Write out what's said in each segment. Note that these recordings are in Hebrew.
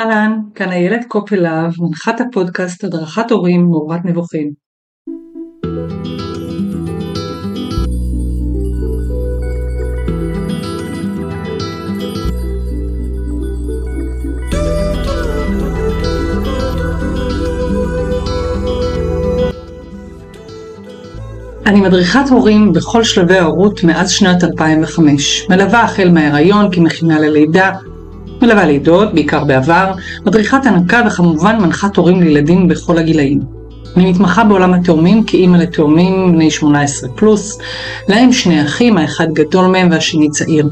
אהלן, כאן איילת קופלהב, מנחת הפודקאסט הדרכת הורים מעורבת נבוכים. אני מדריכת הורים בכל שלבי ההורות מאז שנת 2005, מלווה החל מההיריון כמכינה ללידה, מלווה לידות, בעיקר בעבר, מדריכת הנקה וכמובן מנחת הורים לילדים בכל הגילאים. אני מתמחה בעולם התאומים כאימא לתאומים בני 18 פלוס, להם שני אחים, האחד גדול מהם והשני צעיר.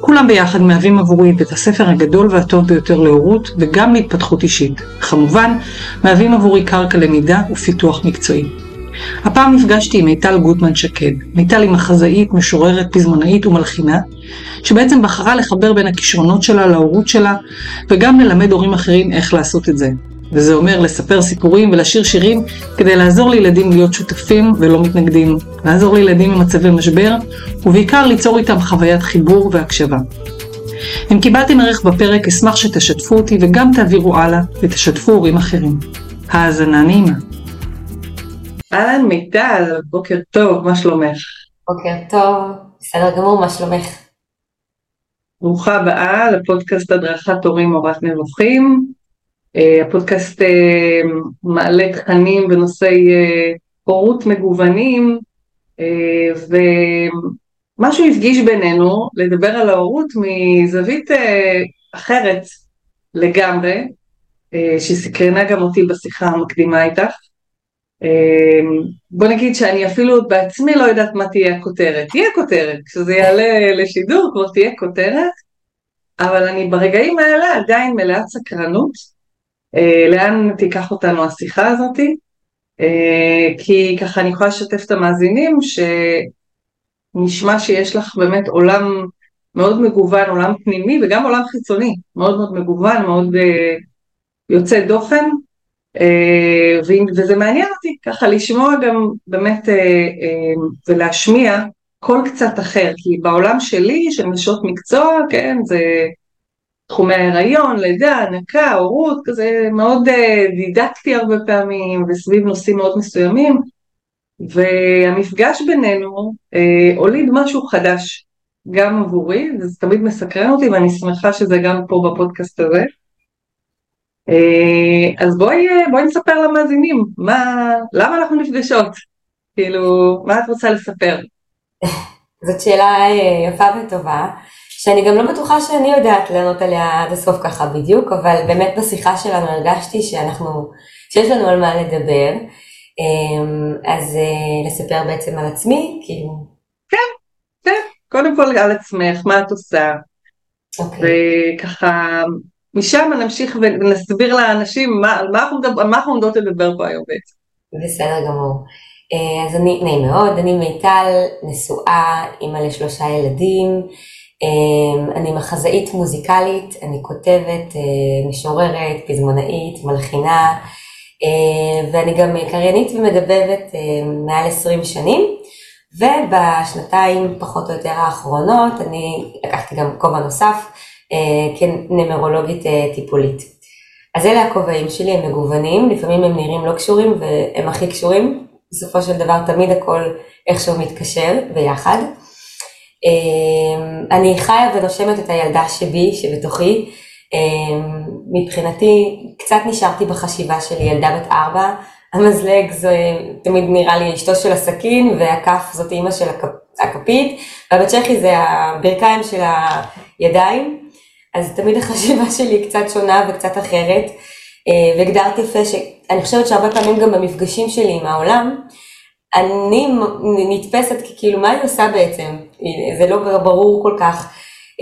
כולם ביחד מהווים עבורי את בית הספר הגדול והטוב ביותר להורות וגם להתפתחות אישית. כמובן, מהווים עבורי קרקע למידה ופיתוח מקצועי. הפעם נפגשתי עם מיטל גוטמן שקד. מיטל היא מחזאית, משוררת, פזמונאית ומלחינה, שבעצם בחרה לחבר בין הכישרונות שלה להורות שלה, וגם ללמד הורים אחרים איך לעשות את זה. וזה אומר לספר סיפורים ולשיר שירים כדי לעזור לילדים להיות שותפים ולא מתנגדים, לעזור לילדים במצבי משבר, ובעיקר ליצור איתם חוויית חיבור והקשבה. אם קיבלתם ערך בפרק, אשמח שתשתפו אותי וגם תעבירו הלאה ותשתפו הורים אחרים. האזנה נעימה. אהלן מיטל, בוקר טוב, מה שלומך? בוקר טוב, בסדר גמור, מה שלומך? ברוכה הבאה לפודקאסט הדרכת הורים אורת נבוכים. Uh, הפודקאסט uh, מעלה תכנים בנושאי uh, הורות מגוונים, ומשהו הפגיש בינינו לדבר על ההורות מזווית אחרת לגמרי, שסקרנה גם אותי בשיחה המקדימה איתך. אמ, בוא נגיד שאני אפילו בעצמי לא יודעת מה תהיה הכותרת. תהיה כותרת, כשזה יעלה לשידור כבר תהיה כותרת, אבל אני ברגעים האלה עדיין מלאת סקרנות. אה, לאן תיקח אותנו השיחה הזאתי? אה, כי ככה אני יכולה לשתף את המאזינים שנשמע שיש לך באמת עולם מאוד מגוון, עולם פנימי וגם עולם חיצוני, מאוד מאוד מגוון, מאוד אה, יוצא דופן, וזה מעניין אותי ככה לשמוע גם באמת אה, אה, ולהשמיע קול קצת אחר, כי בעולם שלי של נשות מקצוע, כן, זה תחומי ההיריון, לידה, הנקה, הורות, כזה מאוד דידקטי הרבה פעמים וסביב נושאים מאוד מסוימים, והמפגש בינינו הוליד משהו חדש גם עבורי, וזה תמיד מסקרן אותי ואני שמחה שזה גם פה בפודקאסט הזה. אה, אז בואי, בואי נספר למאזינים, מה, למה אנחנו נפגשות? כאילו, מה את רוצה לספר? זאת שאלה אה, יפה וטובה, שאני גם לא בטוחה שאני יודעת לענות עליה עד הסוף ככה בדיוק, אבל באמת בשיחה שלנו הרגשתי שאנחנו, שיש לנו על מה לדבר, אה, אז לספר בעצם על עצמי, כאילו... כן, כן, קודם כל על עצמך, מה את עושה, okay. אוקיי. וככה משם נמשיך ונסביר לאנשים מה, על מה אנחנו, אנחנו עומדות לדבר פה היום בעצם. בסדר גמור. אה, אז אני, נעים מאוד, אני מיטל, נשואה, אימא לשלושה ילדים, אה, אני מחזאית מוזיקלית, אני כותבת, אה, משוררת, פזמונאית, מלחינה, ואני גם קריינית ומדבבת מעל 20 שנים, ובשנתיים פחות או יותר האחרונות אני לקחתי גם כובע נוסף, כנמרולוגית אה, טיפולית. אז אלה הכובעים שלי, הם מגוונים, לפעמים הם נראים לא קשורים והם הכי קשורים, בסופו של דבר תמיד הכל איכשהו מתקשר ביחד. אה, אני חיה ונושמת את הילדה שבי, שבתוכי. מבחינתי, קצת נשארתי בחשיבה שלי, ילדה בת ארבע, המזלג זה תמיד נראה לי אשתו של הסכין, והכף זאת אימא של הכפית, והבצ'כי זה הברכיים של הידיים. אז תמיד החשיבה שלי היא קצת שונה וקצת אחרת, אה, והגדרת יפה שאני חושבת שהרבה פעמים גם במפגשים שלי עם העולם, אני נתפסת כאילו מה היא עושה בעצם, זה לא ברור כל כך,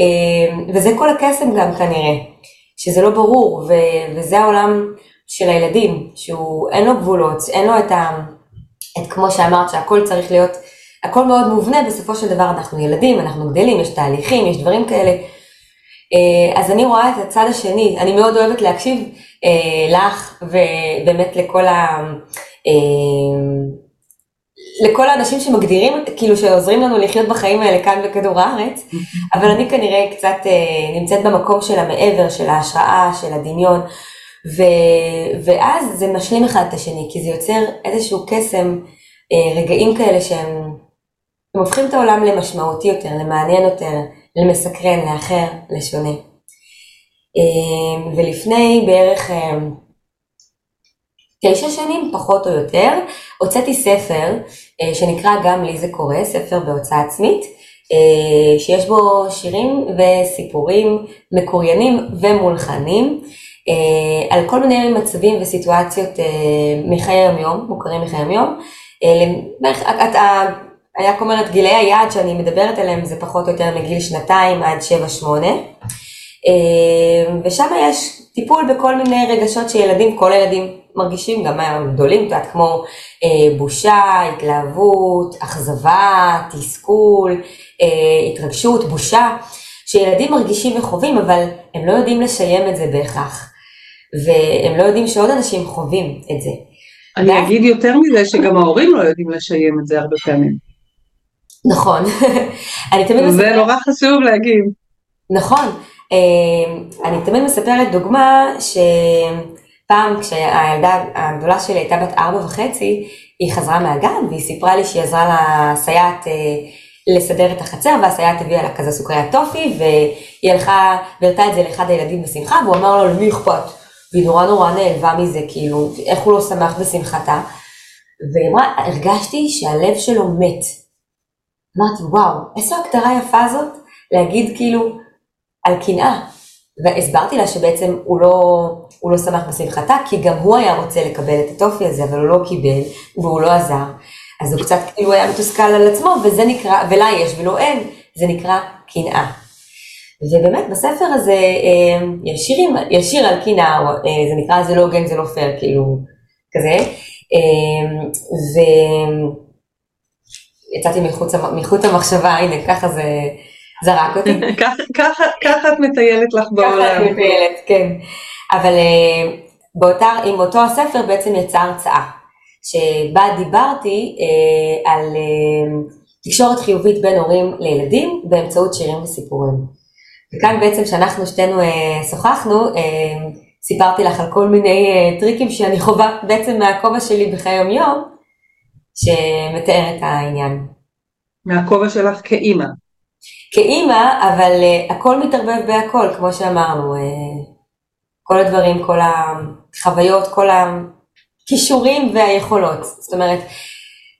אה, וזה כל הקסם גם כנראה, שזה לא ברור, וזה העולם של הילדים, שהוא אין לו גבולות, אין לו את ה... את כמו שאמרת שהכל צריך להיות, הכל מאוד מובנה, בסופו של דבר אנחנו ילדים, אנחנו גדלים, יש תהליכים, יש דברים כאלה. אה, אז אני רואה את הצד השני, אני מאוד אוהבת להקשיב אה, לך ובאמת לכל ה... אה, לכל האנשים שמגדירים, כאילו שעוזרים לנו לחיות בחיים האלה כאן בכדור הארץ, אבל אני כנראה קצת אה, נמצאת במקום של המעבר, של ההשראה, של הדמיון, ו, ואז זה משלים אחד את השני, כי זה יוצר איזשהו קסם, אה, רגעים כאלה שהם הם הופכים את העולם למשמעותי יותר, למעניין יותר, למסקרן, לאחר, לשונה. אה, ולפני בערך אה, תשע שנים, פחות או יותר, הוצאתי ספר אה, שנקרא גם לי זה קורה, ספר בהוצאה עצמית, שיש בו שירים וסיפורים מקוריינים ומולחנים על כל מיני מצבים וסיטואציות מחיי היום-יום, מוכרים מחיי היה אומרת גילי היעד שאני מדברת עליהם זה פחות או יותר מגיל שנתיים עד שבע שמונה. אמ, ושם יש טיפול בכל מיני רגשות שילדים, כל הילדים מרגישים, גם הגדולים, את יודעת, כמו אה, בושה, התלהבות, אכזבה, תסכול, אה, התרגשות, בושה, שילדים מרגישים וחווים, אבל הם לא יודעים לשיים את זה בהכרח. והם לא יודעים שעוד אנשים חווים את זה. אני ואז... אגיד יותר מזה, שגם ההורים לא יודעים לשיים את זה הרבה פעמים. נכון. אני תמיד מספרת... זה נורא חשוב להגיד. נכון. אמ, אני תמיד מספרת דוגמה שפעם כשהילדה הגדולה שלי הייתה בת ארבע וחצי, היא חזרה מהגן והיא סיפרה לי שהיא עזרה לסייעת אה, לסדר את החצר והסייעת הביאה לה כזה סוכריית טופי והיא הלכה והראתה את זה לאחד הילדים בשמחה והוא אמר לו למי אכפת? והיא נורא נורא נעלבה מזה כאילו איך הוא לא שמח בשמחתה והיא אמרה הרגשתי שהלב שלו מת. אמרתי וואו איזו הגדרה יפה זאת להגיד כאילו על קנאה. והסברתי לה שבעצם הוא לא, הוא לא שמח בשמחתה, כי גם הוא היה רוצה לקבל את הטופי הזה, אבל הוא לא קיבל, והוא לא עזר. אז הוא קצת כאילו היה מתוסכל על עצמו, וזה נקרא, ולה יש ולא אין, זה נקרא קנאה. ובאמת בספר הזה אה, יש שירים, יש שיר על קנאה, אה, זה נקרא זה לא הוגן, זה לא פייר, כאילו, כזה. אה, ויצאתי מחוץ, מחוץ המחשבה, הנה, ככה זה... זרק אותי. ככה את מטיילת לך בעולם. ככה את מטיילת, כן. אבל אה, באותה, עם אותו הספר בעצם יצאה הרצאה, שבה דיברתי אה, על אה, תקשורת חיובית בין הורים לילדים באמצעות שירים וסיפורים. וכאן בעצם כשאנחנו שתינו שוחחנו, סיפרתי לך על כל מיני טריקים שאני חווה בעצם מהכובע שלי בחיי יום יום, שמתאר את העניין. מהכובע שלך כאימא. כאימא, אבל uh, הכל מתערבב בהכל, כמו שאמרנו. Uh, כל הדברים, כל החוויות, כל הכישורים והיכולות. זאת אומרת,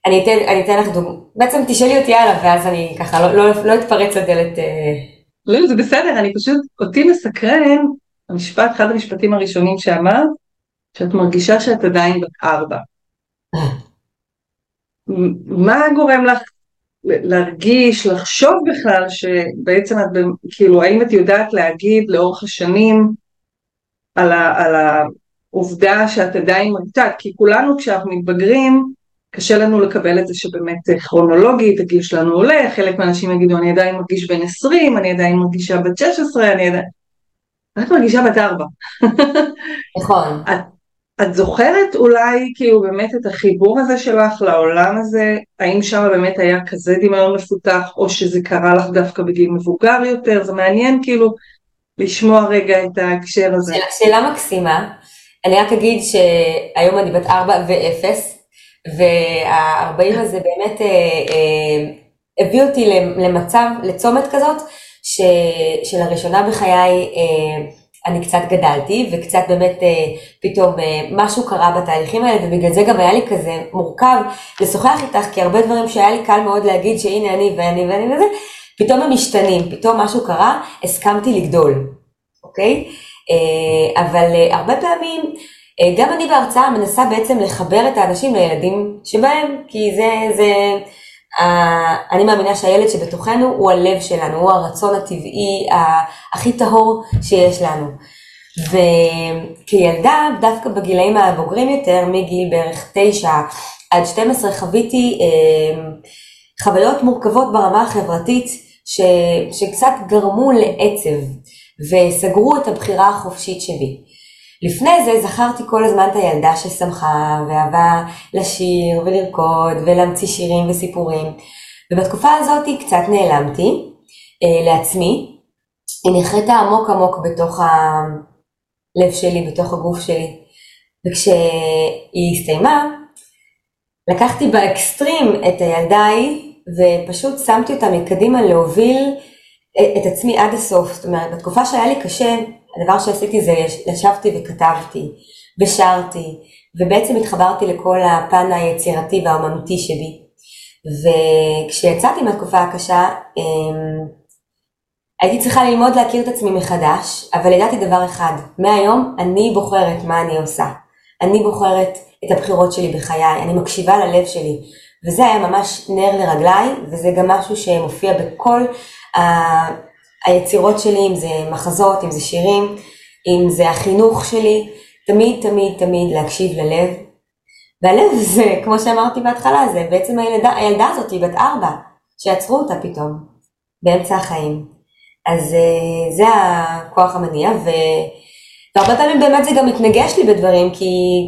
אני אתן, אני אתן לך דוגמא, בעצם תשאלי אותי הלאה, ואז אני ככה לא, לא, לא אתפרץ לדלת. Uh... לא, זה בסדר, אני פשוט, אותי מסקרן, המשפט, אחד המשפטים הראשונים שאמרת, שאת מרגישה שאת עדיין בת ארבע. מה גורם לך להרגיש, לחשוב בכלל שבעצם את, כאילו, האם את יודעת להגיד לאורך השנים על, ה, על העובדה שאת עדיין מרתעת, כי כולנו כשאנחנו מתבגרים, קשה לנו לקבל את זה שבאמת כרונולוגית הגיל שלנו עולה, חלק מהאנשים יגידו אני עדיין מרגיש בן 20, אני עדיין מרגישה בת 16, אני עדיין... את מרגישה בת 4. נכון. את את זוכרת אולי כאילו באמת את החיבור הזה שלך לעולם הזה, האם שם באמת היה כזה דמיון מפותח או שזה קרה לך דווקא בגיל מבוגר יותר, זה מעניין כאילו לשמוע רגע את ההקשר הזה. שאלה, שאלה מקסימה, אני רק אגיד שהיום אני בת 4 ו-0 וה-40 הזה באמת אה, אה, הביא אותי למצב, לצומת כזאת, ש, שלראשונה בחיי אה, אני קצת גדלתי וקצת באמת אה, פתאום אה, משהו קרה בתהליכים האלה ובגלל זה גם היה לי כזה מורכב לשוחח איתך כי הרבה דברים שהיה לי קל מאוד להגיד שהנה אני ואני ואני וזה, פתאום הם משתנים, פתאום משהו קרה, הסכמתי לגדול, אוקיי? אה, אבל אה, הרבה פעמים אה, גם אני בהרצאה מנסה בעצם לחבר את האנשים לילדים שבהם, כי זה, זה, אני מאמינה שהילד שבתוכנו הוא הלב שלנו, הוא הרצון הטבעי הכי טהור שיש לנו. וכילדה, דווקא בגילאים הבוגרים יותר, מגיל בערך 9 עד 12, חוויתי אה, חוויות מורכבות ברמה החברתית, ש, שקצת גרמו לעצב וסגרו את הבחירה החופשית שלי. לפני זה זכרתי כל הזמן את הילדה ששמחה ואהבה לשיר ולרקוד ולהמציא שירים וסיפורים. ובתקופה הזאת קצת נעלמתי אה, לעצמי, היא נחרטה עמוק עמוק בתוך הלב שלי, בתוך הגוף שלי. וכשהיא הסתיימה, לקחתי באקסטרים את הילדה ההיא ופשוט שמתי אותה מקדימה להוביל את עצמי עד הסוף. זאת אומרת, בתקופה שהיה לי קשה, הדבר שעשיתי זה ישבתי וכתבתי ושרתי ובעצם התחברתי לכל הפן היצירתי והאומנותי שלי. וכשיצאתי מהתקופה הקשה, אמ, הייתי צריכה ללמוד להכיר את עצמי מחדש, אבל ידעתי דבר אחד, מהיום אני בוחרת מה אני עושה. אני בוחרת את הבחירות שלי בחיי, אני מקשיבה ללב שלי. וזה היה ממש נר לרגליי, וזה גם משהו שמופיע בכל. היצירות שלי, אם זה מחזות, אם זה שירים, אם זה החינוך שלי, תמיד תמיד תמיד להקשיב ללב. והלב זה, כמו שאמרתי בהתחלה, זה בעצם הילדה, הילדה הזאת היא בת ארבע, שעצרו אותה פתאום, באמצע החיים. אז אה, זה הכוח המניע, ו... והרבה פעמים באמת זה גם מתנגש לי בדברים, כי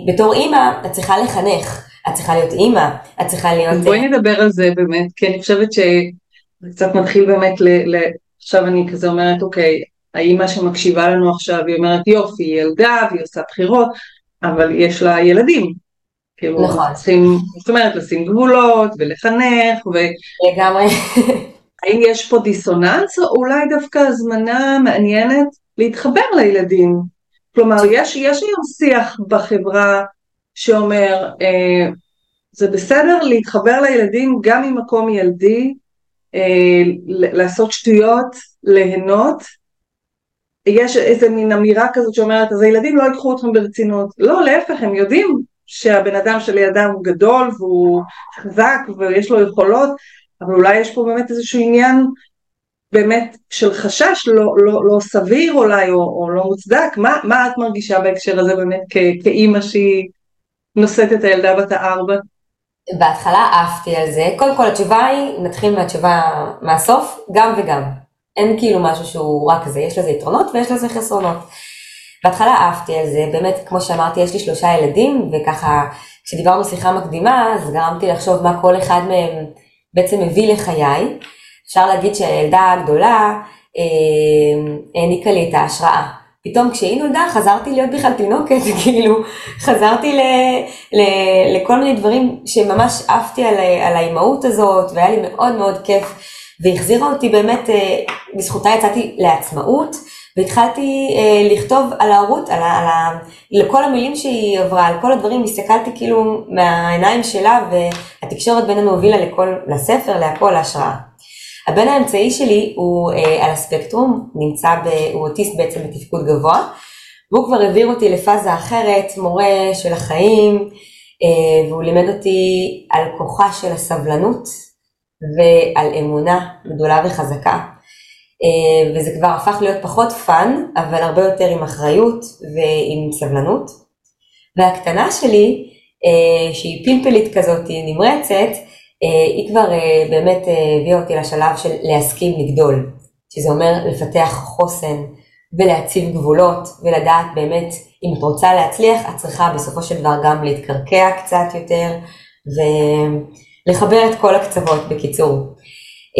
בתור אימא את צריכה לחנך, את צריכה להיות אימא, את צריכה להיות... בואי נדבר על זה באמת, כי אני חושבת שזה קצת מתחיל באמת ל... ל... עכשיו אני כזה אומרת, אוקיי, האימא שמקשיבה לנו עכשיו, היא אומרת יופי, היא ילדה והיא עושה בחירות, אבל יש לה ילדים. כאילו, נכון. צריכים, זאת אומרת, לשים גבולות ולחנך, ו... לגמרי. האם יש פה דיסוננס, או אולי דווקא הזמנה מעניינת להתחבר לילדים? כלומר, יש, יש היום שיח בחברה שאומר, אה, זה בסדר להתחבר לילדים גם ממקום ילדי, לעשות שטויות, ליהנות. יש איזה מין אמירה כזאת שאומרת, אז הילדים לא ייקחו אתכם ברצינות. לא, להפך, הם יודעים שהבן אדם שלידם הוא גדול והוא חזק ויש לו יכולות, אבל אולי יש פה באמת איזשהו עניין באמת של חשש לא, לא, לא סביר אולי או, או לא מוצדק, מה, מה את מרגישה בהקשר הזה באמת כאימא שהיא נושאת את הילדה בת הארבע? בהתחלה עפתי על זה, קודם כל התשובה היא, נתחיל מהתשובה מהסוף, גם וגם. אין כאילו משהו שהוא רק זה, יש לזה יתרונות ויש לזה חסרונות. בהתחלה עפתי על זה, באמת כמו שאמרתי יש לי שלושה ילדים וככה כשדיברנו שיחה מקדימה אז גרמתי לחשוב מה כל אחד מהם בעצם מביא לחיי. אפשר להגיד שהילדה הגדולה אה, העניקה לי את ההשראה. פתאום כשהיא נולדה חזרתי להיות בכלל תינוקת, כאילו חזרתי ל, ל, לכל מיני דברים שממש עפתי על, על האימהות הזאת והיה לי מאוד מאוד כיף והחזירה אותי באמת, אה, בזכותה יצאתי לעצמאות והתחלתי אה, לכתוב על ההורות, על, על, על, לכל המילים שהיא עברה, על כל הדברים, הסתכלתי כאילו מהעיניים שלה והתקשורת בינינו הובילה לכל, לספר, להכל, להשראה. הבן האמצעי שלי הוא אה, על הספקטרום, נמצא, ב, הוא אוטיסט בעצם בתפקוד גבוה, והוא כבר העביר אותי לפאזה אחרת, מורה של החיים, אה, והוא לימד אותי על כוחה של הסבלנות ועל אמונה גדולה וחזקה. אה, וזה כבר הפך להיות פחות fun, אבל הרבה יותר עם אחריות ועם סבלנות. והקטנה שלי, אה, שהיא פלפלית כזאת, נמרצת, היא כבר אה, באמת אה, הביאה אותי לשלב של להסכים לגדול, שזה אומר לפתח חוסן ולהציב גבולות ולדעת באמת אם את רוצה להצליח את צריכה בסופו של דבר גם להתקרקע קצת יותר ולחבר את כל הקצוות בקיצור.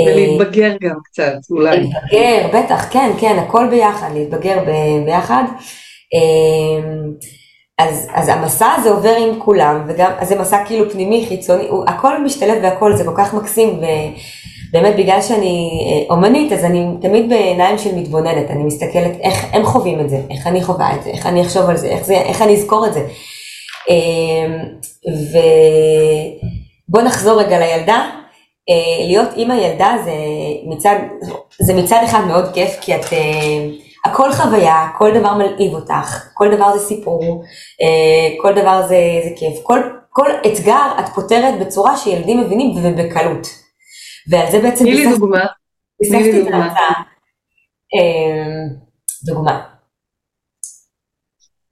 ולהתבגר גם קצת אולי. להתבגר, בטח, כן, כן, הכל ביחד, להתבגר ביחד. אז, אז המסע הזה עובר עם כולם, וגם, אז זה מסע כאילו פנימי, חיצוני, הוא, הכל משתלב והכל, זה כל כך מקסים, ובאמת בגלל שאני אה, אומנית, אז אני תמיד בעיניים של מתבוננת, אני מסתכלת איך הם חווים את זה, איך אני חווה את זה, איך אני אחשוב על זה, איך, זה, איך אני אזכור את זה. אמ, ובוא נחזור רגע לילדה, אה, להיות אימא ילדה זה מצד, זה מצד אחד מאוד כיף, כי את... הכל חוויה, כל דבר מלהיב אותך, כל דבר זה סיפור, אה, כל דבר זה, זה כיף, כל, כל אתגר את פותרת בצורה שילדים מבינים ובקלות. ועל זה בעצם... תני לי דוגמה. תני לי דוגמה. אמ, דוגמה.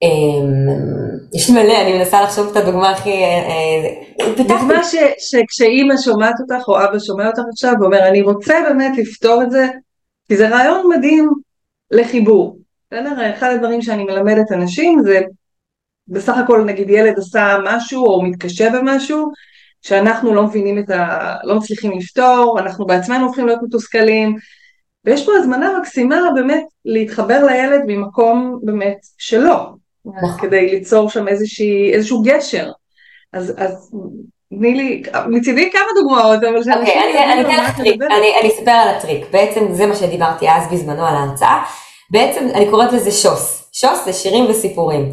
אמ, יש לי מלא, אני מנסה לחשוב את הדוגמה הכי... אה, אה, דוגמה שכשאימא שומעת אותך או אבא שומע אותך עכשיו ואומר אני רוצה באמת לפתור את זה, כי זה רעיון מדהים לחיבור. בסדר? אחד הדברים שאני מלמדת אנשים זה בסך הכל נגיד ילד עשה משהו או מתקשה במשהו שאנחנו לא מבינים את ה... לא מצליחים לפתור, אנחנו בעצמנו הופכים להיות מתוסכלים ויש פה הזמנה מקסימה באמת להתחבר לילד ממקום באמת שלו, נכון. כדי ליצור שם איזושהי, איזשהו גשר. אז, אז תני לי, מצידי כמה דוגמאות, אבל שאנשים... אוקיי, אני אתן לך טריק, אני אספר על הטריק. בעצם זה מה שדיברתי אז בזמנו על ההרצאה. בעצם אני קוראת לזה שוס. שוס זה שירים וסיפורים.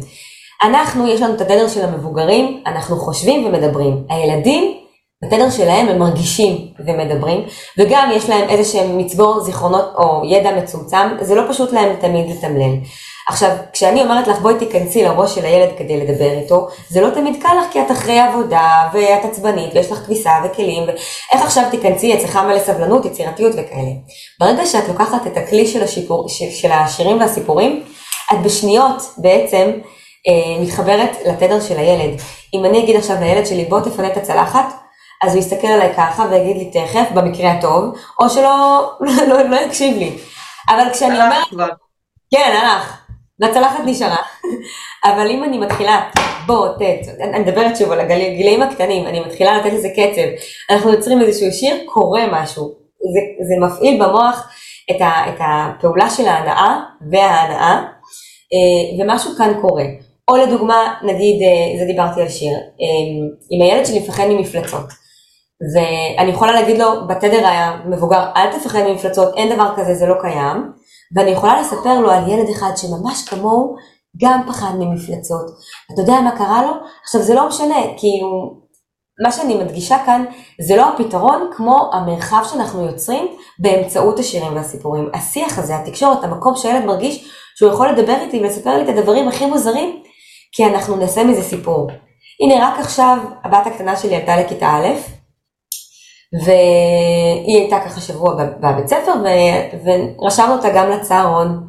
אנחנו, יש לנו את התדר של המבוגרים, אנחנו חושבים ומדברים. הילדים, בתדר שלהם הם מרגישים ומדברים, וגם יש להם איזה שהם מצבור זיכרונות או ידע מצומצם, זה לא פשוט להם תמיד לתמלל. עכשיו, כשאני אומרת לך בואי תיכנסי לראש של הילד כדי לדבר איתו, זה לא תמיד קל לך כי את אחרי עבודה, ואת עצבנית, ויש לך כביסה וכלים, ואיך עכשיו תיכנסי, אצלך מלא סבלנות, יצירתיות וכאלה. ברגע שאת לוקחת את הכלי של, השיפור, של השירים והסיפורים, את בשניות בעצם אה, מתחברת לתדר של הילד. אם אני אגיד עכשיו לילד שלי בוא תפנה את הצלחת, אז הוא יסתכל עליי ככה ויגיד לי תכף, במקרה הטוב, או שלא לא, לא, לא יקשיב לי. אבל כשאני אומרת... כן, הלך. והצלחת נשארה. אבל אם אני מתחילה, בוא, תת, אני מדברת שוב על הגילאים הקטנים, אני מתחילה לתת לזה קצב, אנחנו יוצרים איזשהו שיר, קורה משהו. זה, זה מפעיל במוח את, ה, את הפעולה של ההנאה וההנאה, אה, ומשהו כאן קורה. או לדוגמה, נגיד, אה, זה דיברתי על שיר, אה, אם הילד שלי מפחד ממפלצות, ואני יכולה להגיד לו בתדר המבוגר, אל תפחד ממפלצות, אין דבר כזה, זה לא קיים, ואני יכולה לספר לו על ילד אחד שממש כמוהו גם פחד ממפלצות. אתה יודע מה קרה לו? עכשיו זה לא משנה, כאילו, מה שאני מדגישה כאן זה לא הפתרון כמו המרחב שאנחנו יוצרים באמצעות השירים והסיפורים. השיח הזה, התקשורת, המקום שהילד מרגיש שהוא יכול לדבר איתי ולספר לי את הדברים הכי מוזרים, כי אנחנו נעשה מזה סיפור. הנה רק עכשיו הבת הקטנה שלי עלתה לכיתה א', והיא הייתה ככה שבוע בבית ספר ו... ורשמנו אותה גם לצהרון.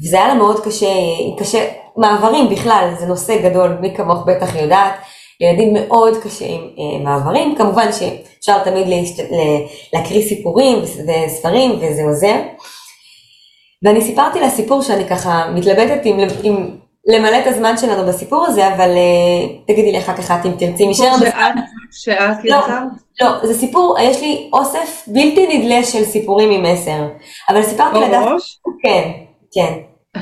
וזה היה לה מאוד קשה, קשה, מעברים בכלל, זה נושא גדול, מי כמוך בטח יודעת, ילדים מאוד קשה עם אה, מעברים, כמובן שאפשר תמיד להשת... להקריא סיפורים וספרים וזה עוזר. ואני סיפרתי לה סיפור שאני ככה מתלבטת עם, עם למלא את הזמן שלנו בסיפור הזה, אבל uh, תגידי לי אחר כך את אם תרצי, משאר שאת יצרת? לא, לא, זה סיפור, יש לי אוסף בלתי נדלה של סיפורים עם מסר. אבל סיפרתי לדעת... כן, כן.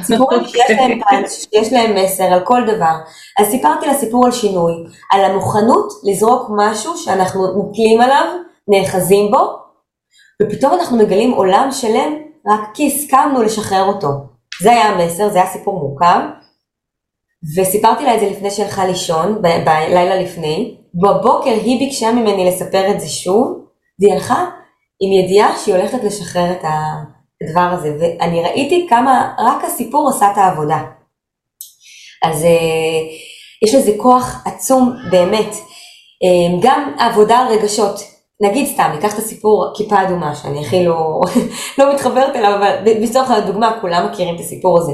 סיפורים שיש להם אוקיי. פאנץ', שיש להם מסר על כל דבר. אז סיפרתי לה סיפור על שינוי, על המוכנות לזרוק משהו שאנחנו נתלים עליו, נאחזים בו, ופתאום אנחנו מגלים עולם שלם רק כי הסכמנו לשחרר אותו. זה היה המסר, זה היה סיפור מורכב. וסיפרתי לה את זה לפני שהלכה לישון, בלילה לפני, בבוקר היא ביקשה ממני לספר את זה שוב, והיא הלכה עם ידיעה שהיא הולכת לשחרר את הדבר הזה, ואני ראיתי כמה רק הסיפור עושה את העבודה. אז אה, יש לזה כוח עצום באמת, אה, גם עבודה על רגשות, נגיד סתם, ניקח את הסיפור כיפה אדומה, שאני הכי לא, לא מתחברת אליו, אבל לצורך הדוגמה כולם מכירים את הסיפור הזה.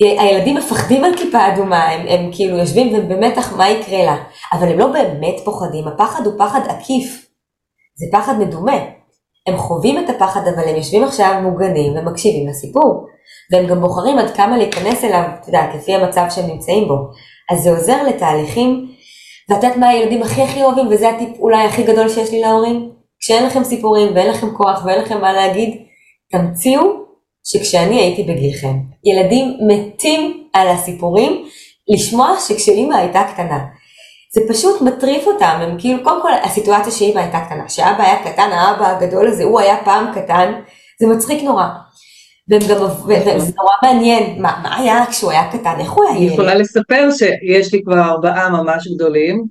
הילדים מפחדים על כיפה אדומה, הם, הם כאילו יושבים ובמתח מה יקרה לה, אבל הם לא באמת פוחדים, הפחד הוא פחד עקיף, זה פחד מדומה. הם חווים את הפחד אבל הם יושבים עכשיו מוגנים ומקשיבים לסיפור, והם גם בוחרים עד כמה להיכנס אליו, את יודעת, לפי המצב שהם נמצאים בו. אז זה עוזר לתהליכים, ואת יודעת מה הילדים הכי הכי אוהבים, וזה הטיפ אולי הכי גדול שיש לי להורים? כשאין לכם סיפורים ואין לכם כוח ואין לכם מה להגיד, תמציאו שכשאני הייתי בגילכם, ילדים מתים על הסיפורים לשמוע שכשאימא הייתה קטנה. זה פשוט מטריף אותם, הם כאילו, קודם כל הסיטואציה שאימא הייתה קטנה, שאבא היה קטן, האבא הגדול הזה, הוא היה פעם קטן, זה מצחיק נורא. והם גם, וזה נורא מעניין, מה, מה היה כשהוא היה קטן, איך הוא היה ילד? אני יכולה לספר שיש לי כבר ארבעה ממש גדולים,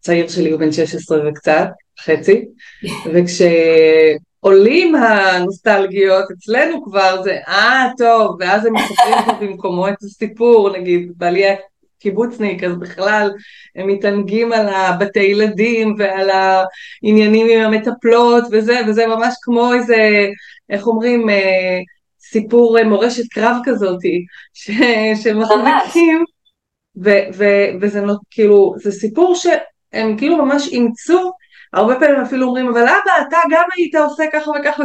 צעיר שלי הוא בן 16 וקצת, חצי, וכש... עולים הנוסטלגיות, אצלנו כבר זה אה טוב, ואז הם מספרים פה במקומו את הסיפור, נגיד בעלי הקיבוצניק, אז בכלל הם מתענגים על הבתי ילדים ועל העניינים עם המטפלות וזה, וזה ממש כמו איזה, איך אומרים, אה, סיפור אה, מורשת קרב כזאתי, שמחזיקים, וזה כאילו, זה סיפור שהם כאילו ממש אימצו הרבה פעמים אפילו אומרים, אבל אבא, אתה גם היית עושה ככה וככה.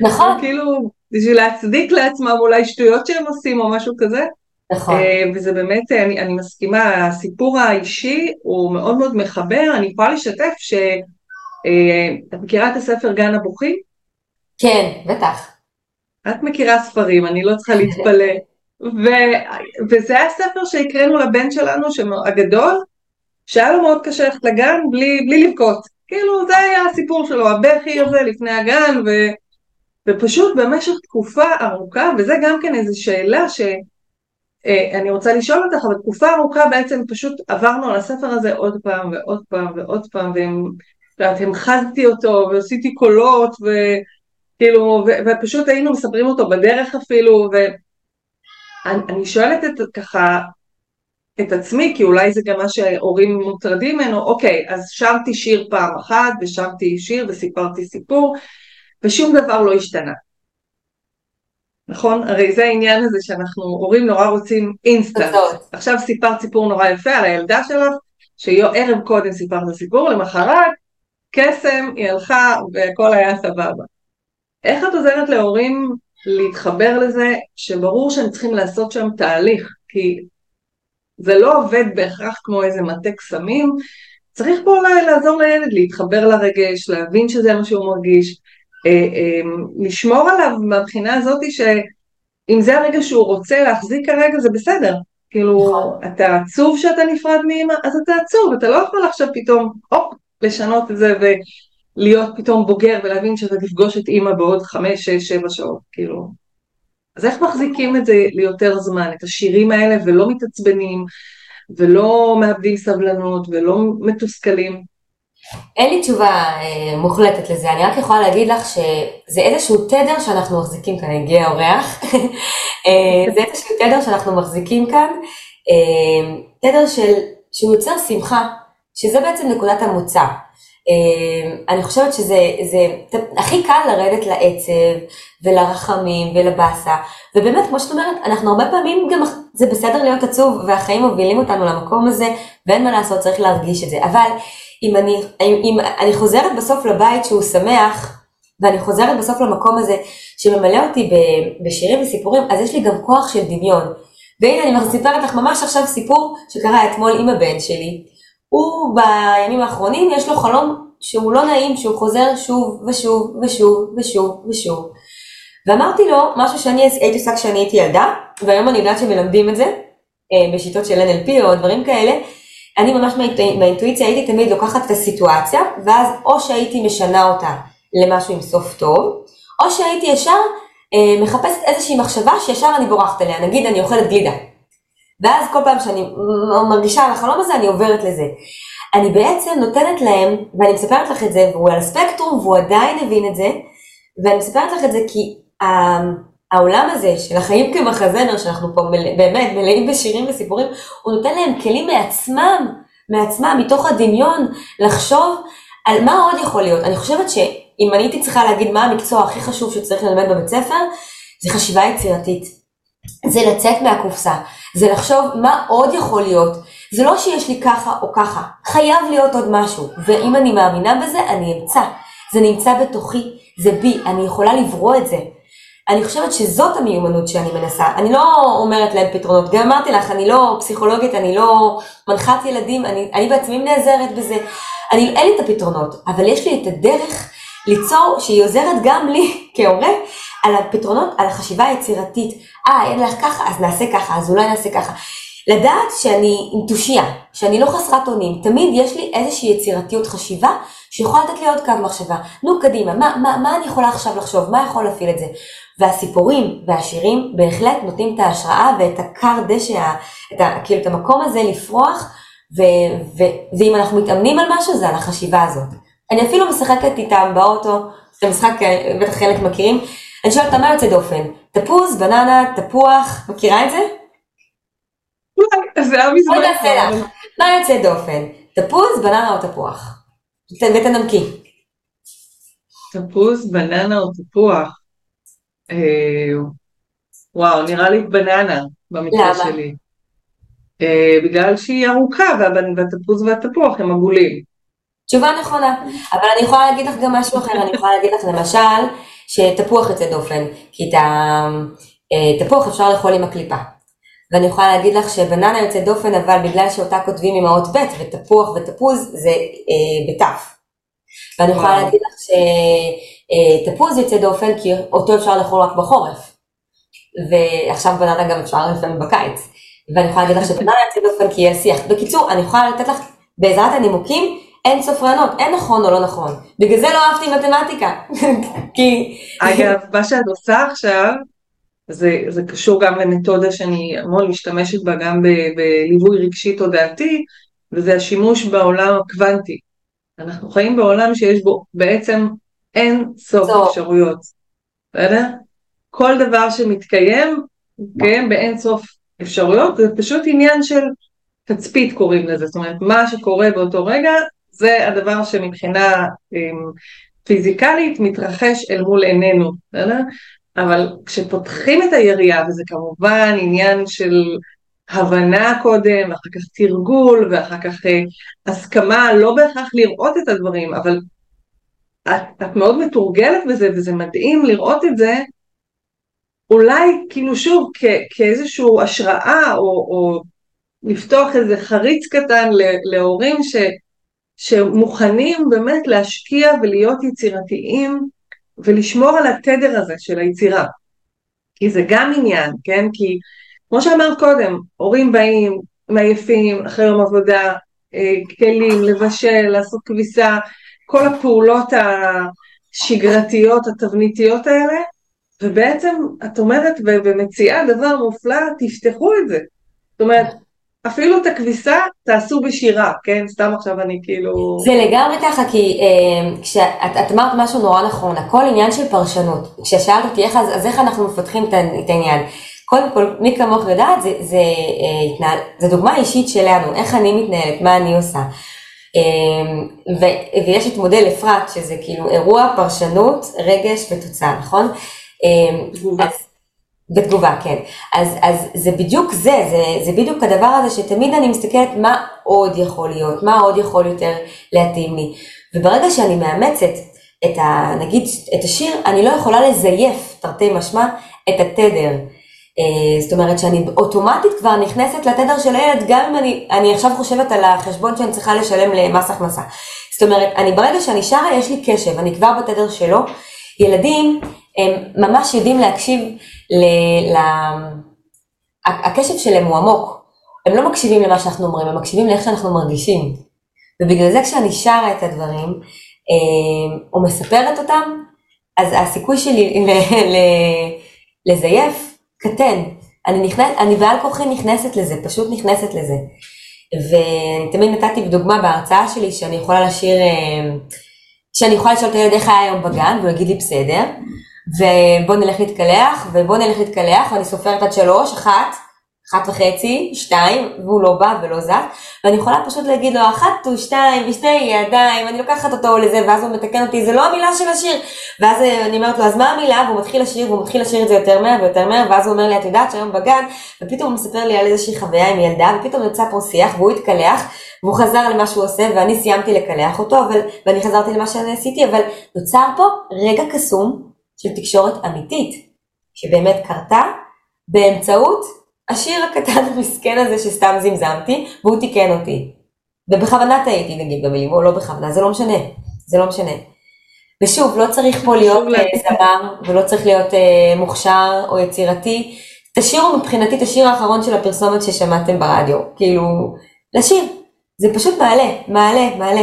נכון. כאילו, בשביל להצדיק לעצמם אולי שטויות שהם עושים או משהו כזה. נכון. אה, וזה באמת, אני, אני מסכימה, הסיפור האישי הוא מאוד מאוד מחבר, אני יכולה לשתף שאת מכירה את הספר גן הבוכים? כן, בטח. את מכירה ספרים, אני לא צריכה להתפלא. ו... וזה היה ספר שהקראנו לבן שלנו, הגדול, שהיה לו מאוד קשה ללכת לגן בלי, בלי לבכות. כאילו זה היה הסיפור שלו, הבכי הזה לפני הגן, ו... ופשוט במשך תקופה ארוכה, וזה גם כן איזו שאלה שאני אה, רוצה לשאול אותך, אבל תקופה ארוכה בעצם פשוט עברנו על הספר הזה עוד פעם ועוד פעם ועוד פעם, והמחזתי אותו ועשיתי קולות, וכאילו, ו... ופשוט היינו מספרים אותו בדרך אפילו, ואני שואלת את ככה, את עצמי, כי אולי זה גם מה שהורים מוטרדים ממנו, אוקיי, אז שרתי שיר פעם אחת, ושרתי שיר וסיפרתי סיפור, ושום דבר לא השתנה. נכון? הרי זה העניין הזה שאנחנו, הורים נורא רוצים אינסטנט. עכשיו סיפרת סיפור נורא יפה על הילדה שלך, שערב קודם סיפרת סיפור, למחרת, קסם, היא הלכה והכל היה סבבה. איך את עוזרת להורים להתחבר לזה שברור שהם צריכים לעשות שם תהליך, כי זה לא עובד בהכרח כמו איזה מטה קסמים, צריך פה לעזור לילד להתחבר לרגש, להבין שזה מה שהוא מרגיש, אה, אה, לשמור עליו מהבחינה הזאת שאם זה הרגע שהוא רוצה להחזיק כרגע זה בסדר, כאילו נכון. אתה עצוב שאתה נפרד מאמא, אז אתה עצוב, אתה לא יכול עכשיו פתאום, הופ, לשנות את זה ולהיות פתאום בוגר ולהבין שאתה תפגוש את אימא בעוד חמש, שש, שבע שעות, כאילו אז איך מחזיקים את זה ליותר זמן, את השירים האלה, ולא מתעצבנים, ולא מאבדים סבלנות, ולא מתוסכלים? אין לי תשובה אה, מוחלטת לזה, אני רק יכולה להגיד לך שזה איזשהו תדר שאנחנו מחזיקים כאן, הגיע אורח, אה, זה איזשהו תדר שאנחנו מחזיקים כאן, אה, תדר של, שהוא יוצר שמחה, שזה בעצם נקודת המוצא. אמ, אני חושבת שזה זה, הכי קל לרדת לעצב ולרחמים ולבאסה, ובאמת כמו שאת אומרת, אנחנו הרבה פעמים גם, זה בסדר להיות עצוב והחיים מובילים אותנו למקום הזה ואין מה לעשות, צריך להרגיש את זה, אבל אם אני, אם, אם אני חוזרת בסוף לבית שהוא שמח, ואני חוזרת בסוף למקום הזה שממלא אותי בשירים וסיפורים, אז יש לי גם כוח של דמיון. והנה אני מספרת לך ממש עכשיו סיפור שקרה אתמול עם הבן שלי. הוא בימים האחרונים יש לו חלום שהוא לא נעים, שהוא חוזר שוב ושוב ושוב ושוב ושוב. ואמרתי לו משהו שאני הייתי עושה כשאני הייתי ילדה, והיום אני יודעת שמלמדים את זה אה, בשיטות של NLP או דברים כאלה. אני ממש מהאינטואיציה הייתי תמיד לוקחת את הסיטואציה, ואז או שהייתי משנה אותה למשהו עם סוף טוב, או שהייתי ישר אה, מחפשת איזושהי מחשבה שישר אני בורחת עליה, נגיד אני אוכלת גלידה. ואז כל פעם שאני מרגישה על החלום הזה, אני עוברת לזה. אני בעצם נותנת להם, ואני מספרת לך את זה, והוא על הספקטרום, והוא עדיין הבין את זה, ואני מספרת לך את זה כי העולם הזה של החיים כמחזמר, שאנחנו פה מלא, באמת מלאים בשירים וסיפורים, הוא נותן להם כלים מעצמם, מעצמם, מתוך הדמיון, לחשוב על מה עוד יכול להיות. אני חושבת שאם אני הייתי צריכה להגיד מה המקצוע הכי חשוב שצריך ללמד בבית ספר, זה חשיבה יצירתית. זה לצאת מהקופסה. זה לחשוב מה עוד יכול להיות. זה לא שיש לי ככה או ככה, חייב להיות עוד משהו. ואם אני מאמינה בזה, אני אמצא. זה נמצא בתוכי, זה בי, אני יכולה לברוא את זה. אני חושבת שזאת המיומנות שאני מנסה. אני לא אומרת להם פתרונות. גם אמרתי לך, אני לא פסיכולוגית, אני לא מנחת ילדים, אני, אני בעצמי נעזרת בזה. אני, אין לי את הפתרונות, אבל יש לי את הדרך ליצור, שהיא עוזרת גם לי כהורה, על הפתרונות, על החשיבה היצירתית. אה, אין לך ככה, אז נעשה ככה, אז אולי נעשה ככה. לדעת שאני עם תושייה, שאני לא חסרת אונים, תמיד יש לי איזושהי יצירתיות חשיבה שיכולה לתת לי עוד קו מחשבה. נו, קדימה, מה, מה, מה אני יכולה עכשיו לחשוב? מה יכול להפעיל את זה? והסיפורים והשירים בהחלט נותנים את ההשראה ואת הכר דשא, את ה, כאילו את המקום הזה לפרוח, ו, ו, ואם אנחנו מתאמנים על משהו זה על החשיבה הזאת. אני אפילו משחקת איתם באוטו, זה משחק, בטח חלק מכירים, אני שואלת מה יוצא דופן? תפוז, בננה, תפוח, מכירה את זה? זה היה מזמן. בואי נעשה לך. מה יוצא דופן? תפוז, בננה או תפוח? ותנמקי. תפוז, בננה או תפוח? אה, וואו, נראה לי בננה במקרה שלי. אה, בגלל שהיא ארוכה והתפוז והתפוח הם עגולים. תשובה נכונה, אבל אני יכולה להגיד לך גם משהו אחר, אני יכולה להגיד לך למשל, שתפוח יוצא דופן, כי את התפוח אפשר לאכול עם הקליפה. ואני יכולה להגיד לך שבננה יוצא דופן, אבל בגלל שאותה כותבים עם האות ב' ותפוח ותפוז זה אה, בתף. ואני יכולה להגיד לך שתפוז יוצא דופן כי אותו אפשר לאכול רק בחורף. ועכשיו בננה גם אפשר לפעמים בקיץ. ואני יכולה להגיד לך שבננה יוצא דופן כי יהיה שיח. בקיצור, אני יכולה לתת לך בעזרת הנימוקים אין סוף רעיונות, אין נכון או לא נכון. בגלל זה לא אהבתי מתמטיקה. כי... אגב, מה שאת עושה עכשיו, זה, זה קשור גם למתודה שאני המון משתמשת בה גם בליווי רגשי תודעתי, וזה השימוש בעולם הקוונטי. אנחנו חיים בעולם שיש בו בעצם אין סוף. אפשרויות, בסדר? כל דבר שמתקיים, מתקיים באין סוף אפשרויות, זה פשוט עניין של תצפית קוראים לזה, זאת אומרת מה שקורה באותו רגע זה הדבר שמבחינה אמ, פיזיקלית מתרחש אל מול עינינו, בסדר? אבל כשפותחים את היריעה, וזה כמובן עניין של הבנה קודם, ואחר כך תרגול, ואחר כך אה, הסכמה, לא בהכרח לראות את הדברים, אבל את, את מאוד מתורגלת בזה, וזה מדהים לראות את זה, אולי כאילו שוב כ, כאיזושהי השראה, או, או לפתוח איזה חריץ קטן להורים ש, שמוכנים באמת להשקיע ולהיות יצירתיים ולשמור על התדר הזה של היצירה. כי זה גם עניין, כן? כי כמו שאמרת קודם, הורים באים, מעייפים, אחרי יום עבודה, אה, כלים, לבשל, לעשות כביסה, כל הפעולות השגרתיות, התבניתיות האלה, ובעצם את אומרת ומציעה דבר מופלא, תפתחו את זה. זאת אומרת, אפילו את הכביסה תעשו בשירה, כן? סתם עכשיו אני כאילו... זה לגמרי ככה, כי אה, כשאת את אמרת משהו נורא נכון, הכל עניין של פרשנות. כששאלת אותי איך, אז, אז איך אנחנו מפתחים את, את העניין. קודם כל, מי כמוך יודעת, זה, זה, אה, התנהל, זה דוגמה אישית שלנו, איך אני מתנהלת, מה אני עושה. אה, ו, ויש את מודל אפרת, שזה כאילו אירוע, פרשנות, רגש ותוצאה, נכון? אה, אז, בתגובה, כן. אז, אז זה בדיוק זה, זה, זה בדיוק הדבר הזה שתמיד אני מסתכלת מה עוד יכול להיות, מה עוד יכול יותר להתאים לי. וברגע שאני מאמצת את ה... נגיד, את השיר, אני לא יכולה לזייף, תרתי משמע, את התדר. אה, זאת אומרת שאני אוטומטית כבר נכנסת לתדר של הילד, גם אם אני, אני עכשיו חושבת על החשבון שאני צריכה לשלם למס הכנסה. זאת אומרת, אני ברגע שאני שרה, יש לי קשב, אני כבר בתדר שלו. ילדים, הם ממש יודעים להקשיב ל... ל... הקשב שלהם הוא עמוק. הם לא מקשיבים למה שאנחנו אומרים, הם מקשיבים לאיך שאנחנו מרגישים. ובגלל זה כשאני שרה את הדברים, אה, או מספרת אותם, אז הסיכוי שלי לזייף קטן. אני, נכנס, אני בעל כוחי נכנסת לזה, פשוט נכנסת לזה. ואני תמיד נתתי דוגמה בהרצאה שלי שאני יכולה לשיר, אה, שאני יכולה לשאול את הילד איך היה היום בגן, והוא יגיד לי בסדר, ובוא נלך להתקלח, ובוא נלך להתקלח, ואני סופרת עד שלוש, אחת, אחת וחצי, שתיים, והוא לא בא ולא זז, ואני יכולה פשוט להגיד לו אחת ושתיים ושתי ידיים, אני לוקחת אותו לזה, ואז הוא מתקן אותי, זה לא המילה של השיר, ואז אני אומרת לו, אז מה המילה? והוא מתחיל לשיר, והוא מתחיל לשיר את זה יותר מהר ויותר מהר, ואז הוא אומר לי, את יודעת שהיום בגן, ופתאום הוא מספר לי על איזושהי חוויה עם ילדה, ופתאום יצא פה שיח, והוא התקלח, והוא חזר למה שהוא עושה, ואני סיימתי לקלח אותו, אבל, ואני חזרתי למה שאני עשיתי, אבל נוצר פה רגע קסום, של תקשורת אמיתית, שבאמת קרתה באמצעות השיר הקטן המסכן הזה שסתם זמזמתי, והוא תיקן אותי. ובכוונה טעיתי נגיד במילים, או לא בכוונה, זה לא משנה, זה לא משנה. ושוב, לא צריך פה להיות uh, זמר, ולא צריך להיות uh, מוכשר או יצירתי. תשאירו מבחינתי את השיר האחרון של הפרסומת ששמעתם ברדיו, כאילו, לשיר. זה פשוט מעלה, מעלה, מעלה.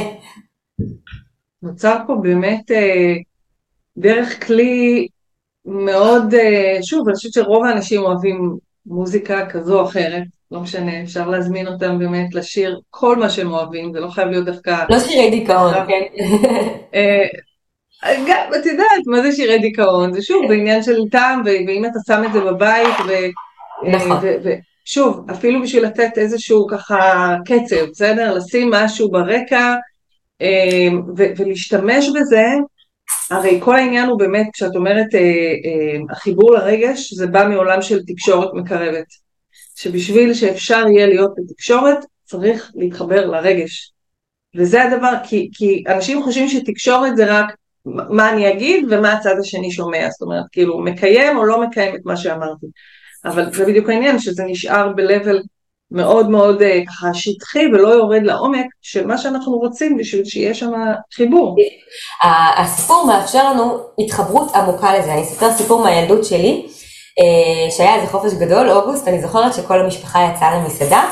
נוצר פה באמת uh, דרך כלי מאוד, אה, שוב, אני חושבת שרוב האנשים אוהבים מוזיקה כזו או אחרת, לא משנה, אפשר להזמין אותם באמת לשיר כל מה שהם אוהבים, זה לא חייב להיות דווקא... לא שירי דיכאון, כן. אה, גם, את יודעת, מה זה שירי דיכאון? זה שוב, בעניין של טעם, ואם אתה שם את זה בבית, ו... אה, נכון. שוב, אפילו בשביל לתת איזשהו ככה קצב, בסדר? לשים משהו ברקע ולהשתמש בזה הרי כל העניין הוא באמת, כשאת אומרת אה, אה, החיבור לרגש, זה בא מעולם של תקשורת מקרבת. שבשביל שאפשר יהיה להיות בתקשורת, צריך להתחבר לרגש. וזה הדבר, כי, כי אנשים חושבים שתקשורת זה רק מה אני אגיד ומה הצד השני שומע, זאת אומרת, כאילו, מקיים או לא מקיים את מה שאמרתי. אבל זה בדיוק העניין, שזה נשאר ב-level מאוד מאוד אה, ככה שטחי ולא יורד לעומק של מה שאנחנו רוצים בשביל שיהיה שם חיבור. הסיפור מאפשר לנו התחברות עמוקה לזה, אני אספר סיפור מהילדות שלי, אה, שהיה איזה חופש גדול, אוגוסט, אני זוכרת שכל המשפחה יצאה למסעדה,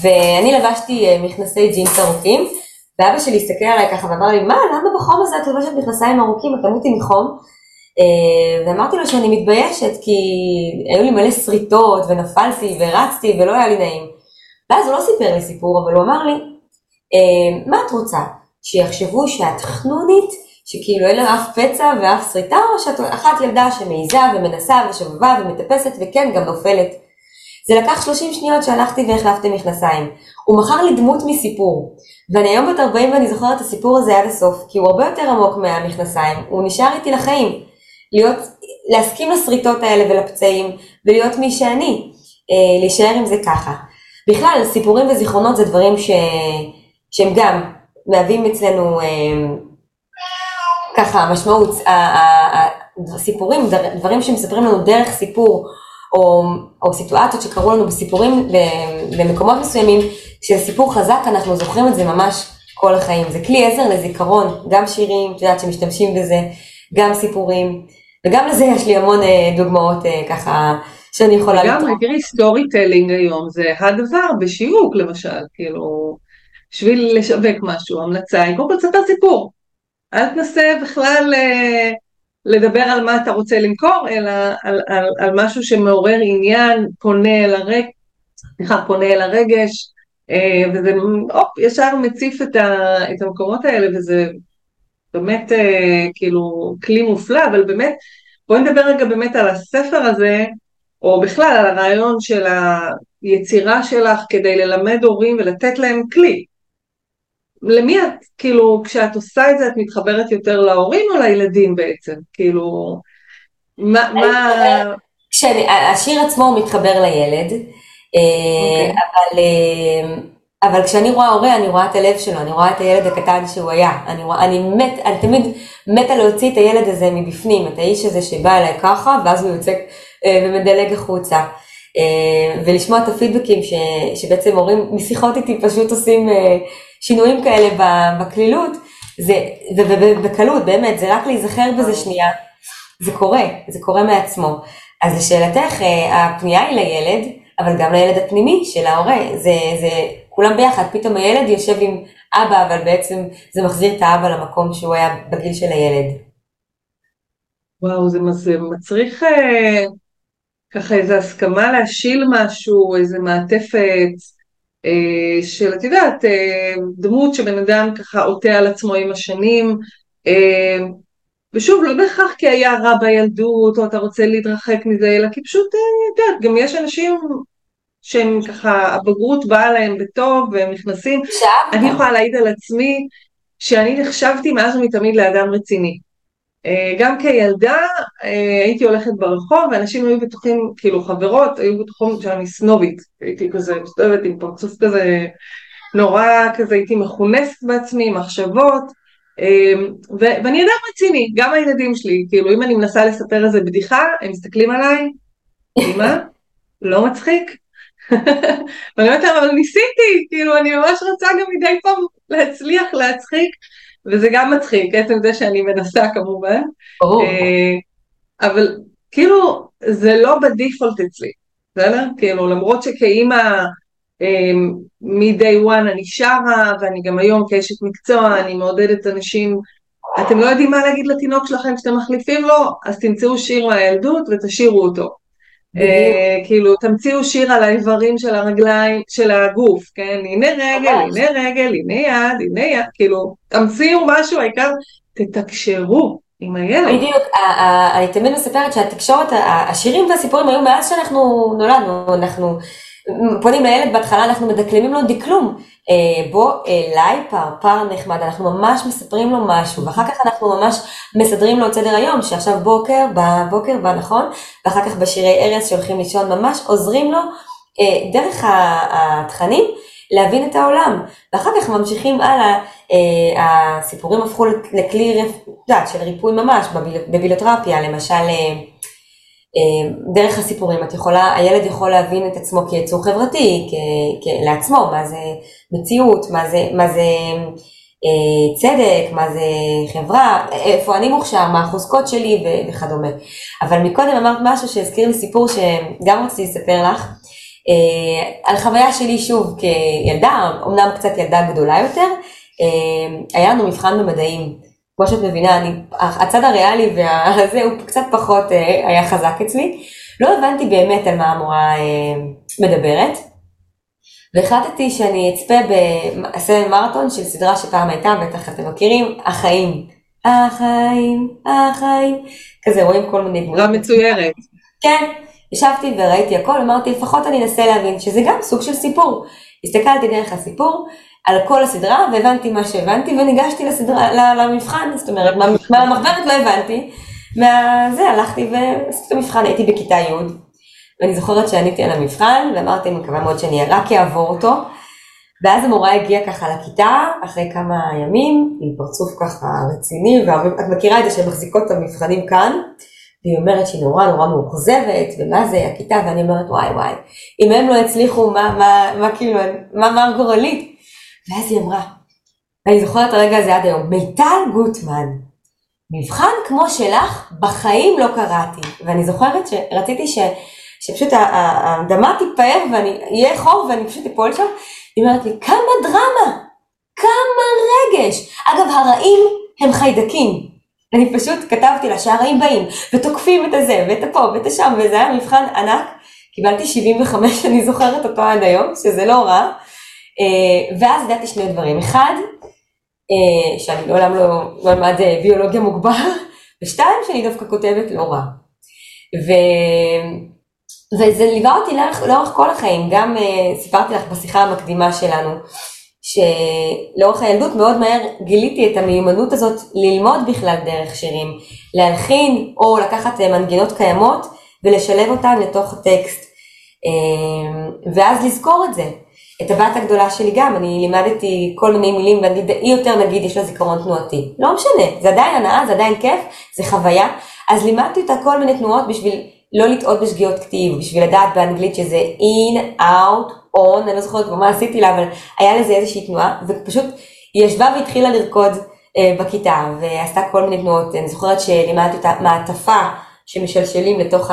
ואני לבשתי אה, מכנסי ג'ינס ארוכים, ואבא שלי הסתכל עליי ככה ואמר לי, מה, למה בחום הזה את לובשת מכנסיים ארוכים, את תמותי מחום? ואמרתי לו שאני מתביישת, כי היו לי מלא שריטות, ונפלתי, ורצתי, ולא היה לי נעים. ואז הוא לא סיפר לי סיפור, אבל הוא אמר לי, אה, מה את רוצה? שיחשבו שאת חנונית, שכאילו אין לה אף פצע ואף שריטה, או שאת אחת ילדה שמעיזה ומנסה ושובבה ומטפסת וכן, גם נופלת. זה לקח 30 שניות שהלכתי והחלפתי מכנסיים. הוא מכר לי דמות מסיפור. ואני היום בת 40 ואני זוכרת את הסיפור הזה עד הסוף, כי הוא הרבה יותר עמוק מהמכנסיים, הוא נשאר איתי לחיים. להיות, להסכים לשריטות האלה ולפצעים, ולהיות מי שאני. אה, להישאר עם זה ככה. בכלל, סיפורים וזיכרונות זה דברים ש... שהם גם מהווים אצלנו אה, ככה משמעות, סיפורים, דברים שמספרים לנו דרך סיפור, או, או סיטואציות שקרו לנו בסיפורים במקומות מסוימים, כשסיפור חזק אנחנו זוכרים את זה ממש כל החיים. זה כלי עזר לזיכרון, גם שירים, את יודעת שמשתמשים בזה, גם סיפורים, וגם לזה יש לי המון אה, דוגמאות אה, ככה שאני יכולה לתרום. לגמרי, תראי, storytelling היום זה הדבר בשיווק למשל, כאילו, בשביל לשווק משהו, המלצה היא קודם כל תספר סיפור. אל תנסה בכלל אה, לדבר על מה אתה רוצה למכור, אלא על, על, על משהו שמעורר עניין, פונה אל הרג, סליחה, פונה אל הרגש, אה, וזה הופ, ישר מציף את, ה, את המקומות האלה, וזה באמת אה, כאילו כלי מופלא, אבל באמת, בואי נדבר רגע באמת על הספר הזה, או בכלל על הרעיון של היצירה שלך כדי ללמד הורים ולתת להם כלי. למי את, כאילו, כשאת עושה את זה את מתחברת יותר להורים או לילדים בעצם? כאילו, מה... מה... כשאני, השיר עצמו מתחבר לילד, okay. אה, אוקיי. אבל, אה, אבל כשאני רואה הורה אני רואה את הלב שלו, אני רואה את הילד הקטן שהוא היה, אני, רואה, אני מת, אני תמיד מתה להוציא את הילד הזה מבפנים, את האיש הזה שבא אליי ככה ואז הוא יוצא אה, ומדלג החוצה. אה, ולשמוע את הפידבקים ש, שבעצם הורים משיחות איתי פשוט עושים אה, שינויים כאלה בקלילות, ובקלות, באמת, זה רק להיזכר בזה שנייה, זה קורה, זה קורה מעצמו. אז לשאלתך, הפנייה היא לילד, אבל גם לילד הפנימי של ההורה, זה, זה כולם ביחד, פתאום הילד יושב עם אבא, אבל בעצם זה מחזיר את האבא למקום שהוא היה בגיל של הילד. וואו, זה, מצריך ככה איזו הסכמה להשיל משהו, איזה מעטפת אה, של, את יודעת, אה, דמות שבן אדם ככה עוטה על עצמו עם השנים, אה, ושוב, לא בהכרח כי היה רע בילדות, או אתה רוצה להתרחק מזה, אלא כי פשוט, אה, את יודעת, גם יש אנשים שהם ככה, הבגרות באה להם בטוב, והם נכנסים. אני יכולה להעיד על עצמי שאני נחשבתי מאז ומתמיד לאדם רציני. אה, גם כילדה אה, הייתי הולכת ברחוב ואנשים היו בטוחים, כאילו חברות היו בטוחים שאני סנובית, הייתי כזה מסתובבת עם פרצוף כזה נורא כזה, הייתי מכונסת בעצמי, מחשבות, אה, ו- ואני אדם רציני, גם הילדים שלי, כאילו אם אני מנסה לספר איזה בדיחה, הם מסתכלים עליי, אמא, לא מצחיק? ואני אומרת להם, אבל ניסיתי, כאילו אני ממש רוצה גם מדי פעם להצליח להצחיק, וזה גם מצחיק, עצם זה שאני מנסה כמובן. ברור. אה, אבל כאילו, זה לא בדיפולט אצלי, בסדר? כאילו, למרות שכאימא אה, מ-day one אני שרה, ואני גם היום כאשת מקצוע, אני מעודדת אנשים, אתם לא יודעים מה להגיד לתינוק שלכם כשאתם מחליפים לו, אז תמצאו שיר מהילדות ותשאירו אותו. אה, כאילו תמציאו שיר על האיברים של הרגליים, של הגוף, כן? הנה רגל, הנה רגל, הנה יד, הנה יד, כאילו תמציאו משהו, העיקר תתקשרו עם הילד. בדיוק, אני תמיד מספרת שהתקשורת, השירים והסיפורים היו מאז שאנחנו נולדנו, אנחנו פונים לילד בהתחלה אנחנו מדקלמים לו דקלום, אה, בוא אליי פרפר נחמד, אנחנו ממש מספרים לו משהו, ואחר כך אנחנו ממש מסדרים לו את סדר היום, שעכשיו בוקר, בבוקר, בנכון, ואחר כך בשירי ארץ שהולכים לישון, ממש עוזרים לו אה, דרך התכנים להבין את העולם. ואחר כך ממשיכים הלאה, אה, הסיפורים הפכו לכלי, יודעת, של ריפוי ממש, בבילותרפיה, למשל, אה, אה, דרך הסיפורים את יכולה, הילד יכול להבין את עצמו כיצור חברתי, כ, כ, לעצמו, מה זה מציאות, מה זה, מה זה אה, צדק, מה זה חברה, איפה אני מוכשר, מה החוזקות שלי וכדומה. אבל מקודם אמרת משהו שהזכיר לי סיפור שגם רציתי לספר לך, אה, על חוויה שלי שוב כילדה, אמנם קצת ילדה גדולה יותר, אה, היה לנו מבחן במדעים. כמו שאת מבינה, אני, הצד הריאלי והזה הוא קצת פחות היה חזק אצלי. לא הבנתי באמת על מה המורה מדברת. והחלטתי שאני אצפה באעשה מרתון של סדרה שפעם הייתה, בטח אתם מכירים, החיים. החיים, החיים. כזה רואים כל מיני דמות. מצוירת. כן, ישבתי וראיתי הכל, אמרתי לפחות אני אנסה להבין שזה גם סוג של סיפור. הסתכלתי דרך הסיפור על כל הסדרה והבנתי מה שהבנתי וניגשתי לסדרה, למבחן, זאת אומרת מהמחברת לא הבנתי, מהזה הלכתי ועשיתי את המבחן, הייתי בכיתה י' ואני זוכרת שעניתי על המבחן, ואמרתי, מקווה מאוד שאני רק אעבור אותו. ואז המורה הגיעה ככה לכיתה, אחרי כמה ימים, עם פרצוף ככה רציני, ואת מכירה את זה שהן מחזיקות את המבחנים כאן, והיא אומרת שהיא נורא נורא מאוכזבת, ומה זה הכיתה, ואני אומרת, וואי וואי, אם הם לא הצליחו, מה, מה, מה כאילו, מה מר גורלי? ואז היא אמרה, ואני זוכרת את הרגע הזה עד היום, מיטל גוטמן, מבחן כמו שלך, בחיים לא קראתי. ואני זוכרת שרציתי ש... שפשוט האדמה תתפאר ואני אהיה חור ואני פשוט אפול שם, היא אומרת לי, כמה דרמה, כמה רגש. אגב, הרעים הם חיידקים. אני פשוט כתבתי לה שהרעים באים, ותוקפים את הזה, ואת הפה, ואת השם, וזה היה מבחן ענק. קיבלתי 75, אני זוכרת אותו עד היום, שזה לא רע. אה, ואז ידעתי שני דברים. אחד, אה, שאני לעולם לא, לא ביולוגיה מוגבר, ושתיים, שאני דווקא כותבת לא רע. ו... וזה ליווה אותי לאורך, לאורך כל החיים, גם uh, סיפרתי לך בשיחה המקדימה שלנו, שלאורך הילדות מאוד מהר גיליתי את המיומנות הזאת ללמוד בכלל דרך שירים, להלחין או לקחת מנגינות קיימות ולשלב אותן לתוך הטקסט, uh, ואז לזכור את זה. את הבת הגדולה שלי גם, אני לימדתי כל מיני מילים, והיא יותר נגיד יש לה זיכרון תנועתי. לא משנה, זה עדיין הנאה, זה עדיין כיף, זה חוויה. אז לימדתי אותה כל מיני תנועות בשביל לא לטעות בשגיאות כתיב, בשביל לדעת באנגלית שזה in, out, on, אני לא זוכרת כבר מה עשיתי לה, אבל היה לזה איזושהי תנועה, ופשוט היא ישבה והתחילה לרקוד אה, בכיתה, ועשתה כל מיני תנועות, אני זוכרת שלימדתי אותה מעטפה שמשלשלים לתוך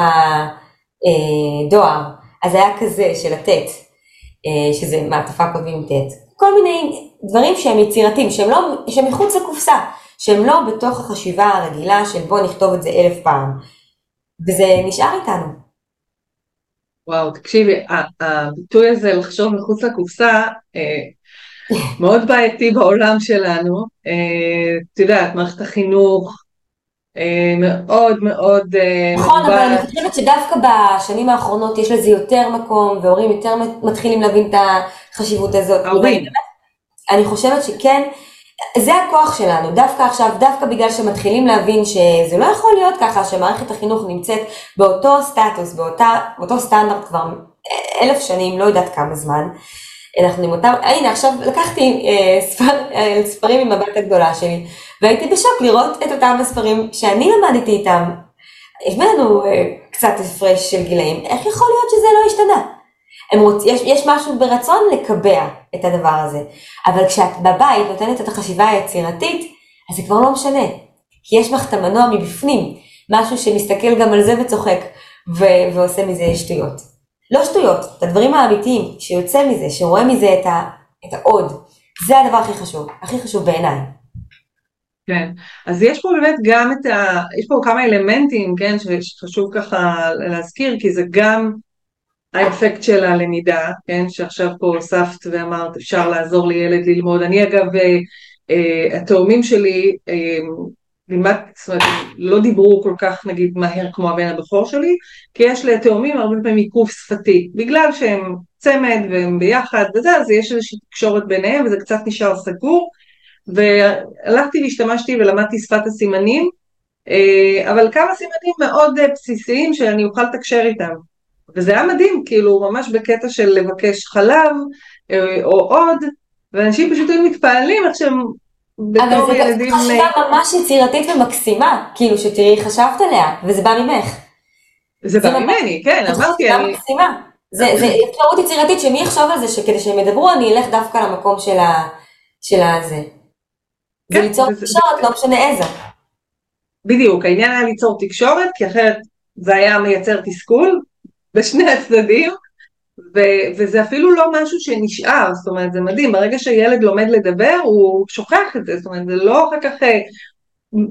הדואר, אה, אז היה כזה של אה, שזה מעטפה כותבים טט, כל מיני דברים שהם יצירתיים, שהם, לא, שהם מחוץ לקופסה, שהם לא בתוך החשיבה הרגילה של בוא נכתוב את זה אלף פעם. וזה נשאר איתנו. וואו, תקשיבי, הביטוי הזה לחשוב מחוץ לקופסה, אה, מאוד בעייתי בעולם שלנו. אה, את יודעת, מערכת החינוך אה, מאוד מאוד... נכון, אבל אני חושבת שדווקא בשנים האחרונות יש לזה יותר מקום, והורים יותר מתחילים להבין את החשיבות הזאת. ההורים. אני חושבת שכן, זה הכוח שלנו, דווקא עכשיו, דווקא בגלל שמתחילים להבין שזה לא יכול להיות ככה שמערכת החינוך נמצאת באותו סטטוס, באותה, באותו סטנדרט כבר אלף שנים, לא יודעת כמה זמן. אנחנו עם אותם, הנה עכשיו לקחתי אה, ספר, אה, ספרים עם הבת הגדולה שלי, והייתי בשוק לראות את אותם הספרים שאני למדתי איתם. יש בינינו אה, קצת הפרש של גילאים, איך יכול להיות שזה לא השתנה? רוצ... יש, יש משהו ברצון לקבע את הדבר הזה, אבל כשאת בבית נותנת את החשיבה היצירתית, אז זה כבר לא משנה, כי יש בך את המנוע מבפנים, משהו שמסתכל גם על זה וצוחק, ו- ועושה מזה שטויות. לא שטויות, את הדברים האמיתיים, שיוצא מזה, שרואה מזה את, ה- את העוד, זה הדבר הכי חשוב, הכי חשוב בעיניי. כן, אז יש פה באמת גם את ה... יש פה כמה אלמנטים, כן, שחשוב ככה להזכיר, כי זה גם האפקט של הלמידה, כן, שעכשיו פה הוספת ואמרת אפשר לעזור לילד ללמוד. אני אגב, אה, אה, התאומים שלי, אה, לימד, זאת אומרת, לא דיברו כל כך נגיד מהר כמו הבן הבכור שלי, כי יש לתאומים הרבה פעמים עיכוב שפתי, בגלל שהם צמד והם ביחד וזה, אז יש איזושהי תקשורת ביניהם וזה קצת נשאר סגור, והלכתי והשתמשתי ולמדתי שפת הסימנים, אבל כמה סימנים מאוד בסיסיים שאני אוכל לתקשר איתם. וזה היה מדהים, כאילו ממש בקטע של לבקש חלב, אה, או עוד, ואנשים פשוט היו מתפעלים איך שהם בתור ילדים... אבל זו חשיבה ממש יצירתית ומקסימה, כאילו שתראי, חשבת עליה, וזה בא ממך. זה בא ממני, כן, אמרתי, אני... מקסימה. זה אפשרות יצירתית שמי יחשוב על זה שכדי שהם ידברו אני אלך דווקא למקום של הזה. כן, ליצור תקשורת, לא משנה איזה. בדיוק, העניין היה ליצור תקשורת, כי אחרת זה היה מייצר תסכול בשני הצדדים, ו- וזה אפילו לא משהו שנשאר, זאת אומרת זה מדהים, ברגע שילד לומד לדבר הוא שוכח את זה, זאת אומרת זה לא אחר כך, אה,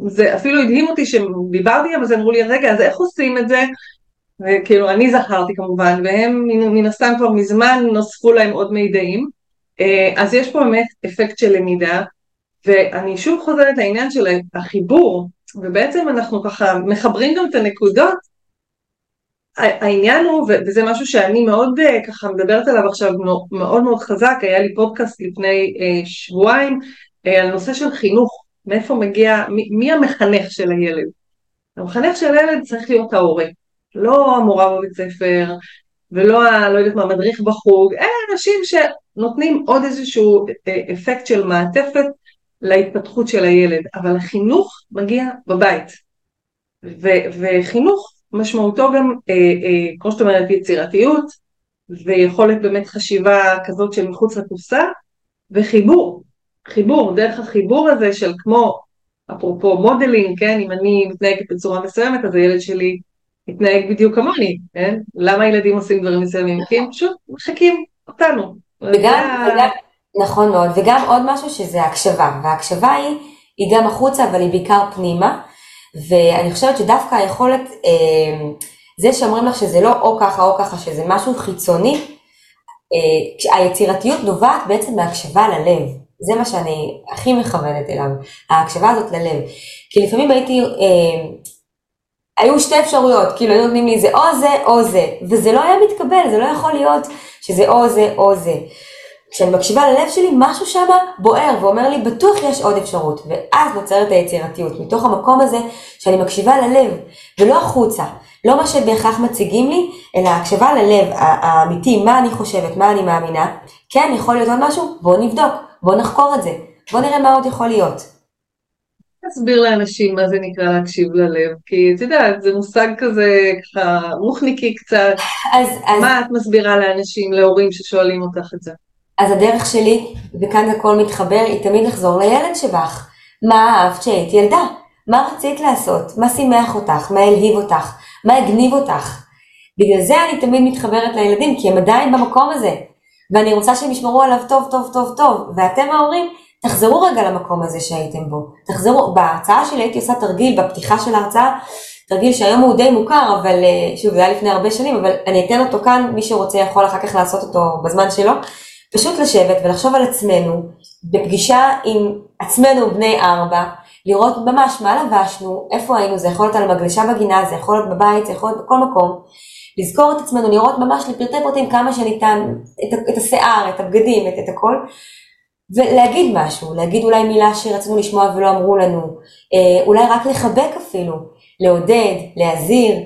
זה אפילו הדהים אותי שדיברתי, זה אמרו לי רגע אז איך עושים את זה, וכאילו אני זכרתי כמובן, והם מן הסתם כבר מזמן נוספו להם עוד מידעים, אה, אז יש פה באמת אפקט של למידה, ואני שוב חוזרת לעניין של החיבור, ובעצם אנחנו ככה מחברים גם את הנקודות, העניין הוא, וזה משהו שאני מאוד אה, ככה מדברת עליו עכשיו מאוד מאוד חזק, היה לי פודקאסט לפני אה, שבועיים על נושא של חינוך, מאיפה מגיע, מי, מי המחנך של הילד? המחנך של הילד צריך להיות ההורה, לא המורה בבית ספר, ולא ה... לא יודעת מה, מדריך בחוג, אלה אנשים שנותנים עוד איזשהו אה, אפקט של מעטפת להתפתחות של הילד, אבל החינוך מגיע בבית. ו- וחינוך משמעותו גם, אה, אה, כמו שאת אומרת, יצירתיות, ויכולת באמת חשיבה כזאת של מחוץ לקופסה, וחיבור, חיבור, דרך החיבור הזה של כמו, אפרופו modeling, כן, אם אני מתנהגת בצורה מסוימת, אז הילד שלי מתנהג בדיוק כמוני, כן? למה ילדים עושים דברים מסוימים? כי הם פשוט מחקים אותנו. וגם, וגם, נכון מאוד, וגם עוד משהו שזה הקשבה, וההקשבה היא, היא גם החוצה, אבל היא בעיקר פנימה, ואני חושבת שדווקא היכולת, אה, זה שאומרים לך שזה לא או ככה או ככה, שזה משהו חיצוני, אה, היצירתיות נובעת בעצם מהקשבה ללב. זה מה שאני הכי מכוונת אליו, ההקשבה הזאת ללב. כי לפעמים הייתי, אה, היו שתי אפשרויות, כאילו היו נותנים לי זה או זה או זה, וזה לא היה מתקבל, זה לא יכול להיות שזה או זה או זה. כשאני מקשיבה ללב שלי, משהו שם בוער ואומר לי, בטוח יש עוד אפשרות. ואז נוצרת היצירתיות, מתוך המקום הזה שאני מקשיבה ללב, ולא החוצה. לא מה שבהכרח מציגים לי, אלא הקשבה ללב האמיתי, מה אני חושבת, מה אני מאמינה. כן, יכול להיות עוד משהו? בואו נבדוק, בואו נחקור את זה, בואו נראה מה עוד יכול להיות. תסביר לאנשים מה זה נקרא להקשיב ללב, כי את יודעת, זה מושג כזה ככה רוחניקי קצת. אז, אז... מה את מסבירה לאנשים, להורים ששואלים אותך את זה? אז הדרך שלי, וכאן הכל מתחבר, היא תמיד לחזור לילד שבך. מה אהבת שהיית ילדה? מה רצית לעשות? מה שימח אותך? מה הלהיב אותך? מה הגניב אותך? בגלל זה אני תמיד מתחברת לילדים, כי הם עדיין במקום הזה. ואני רוצה שהם ישמרו עליו טוב, טוב, טוב, טוב. ואתם ההורים, תחזרו רגע למקום הזה שהייתם בו. תחזרו, בהרצאה שלי הייתי עושה תרגיל בפתיחה של ההרצאה, תרגיל שהיום הוא די מוכר, אבל אה, שוב, זה היה לפני הרבה שנים, אבל אני אתן אותו כאן, מי שרוצה יכול אחר כך לעשות אותו בזמן שלו. פשוט לשבת ולחשוב על עצמנו, בפגישה עם עצמנו בני ארבע, לראות ממש מה לבשנו, איפה היינו, זה יכול להיות על מגלשה בגינה, זה יכול להיות בבית, זה יכול להיות בכל מקום. לזכור את עצמנו, לראות ממש לפרטי פרטים כמה שניתן, את, את השיער, את הבגדים, את, את הכל, ולהגיד משהו, להגיד אולי מילה שרצינו לשמוע ולא אמרו לנו, אה, אולי רק לחבק אפילו, לעודד, להזהיר,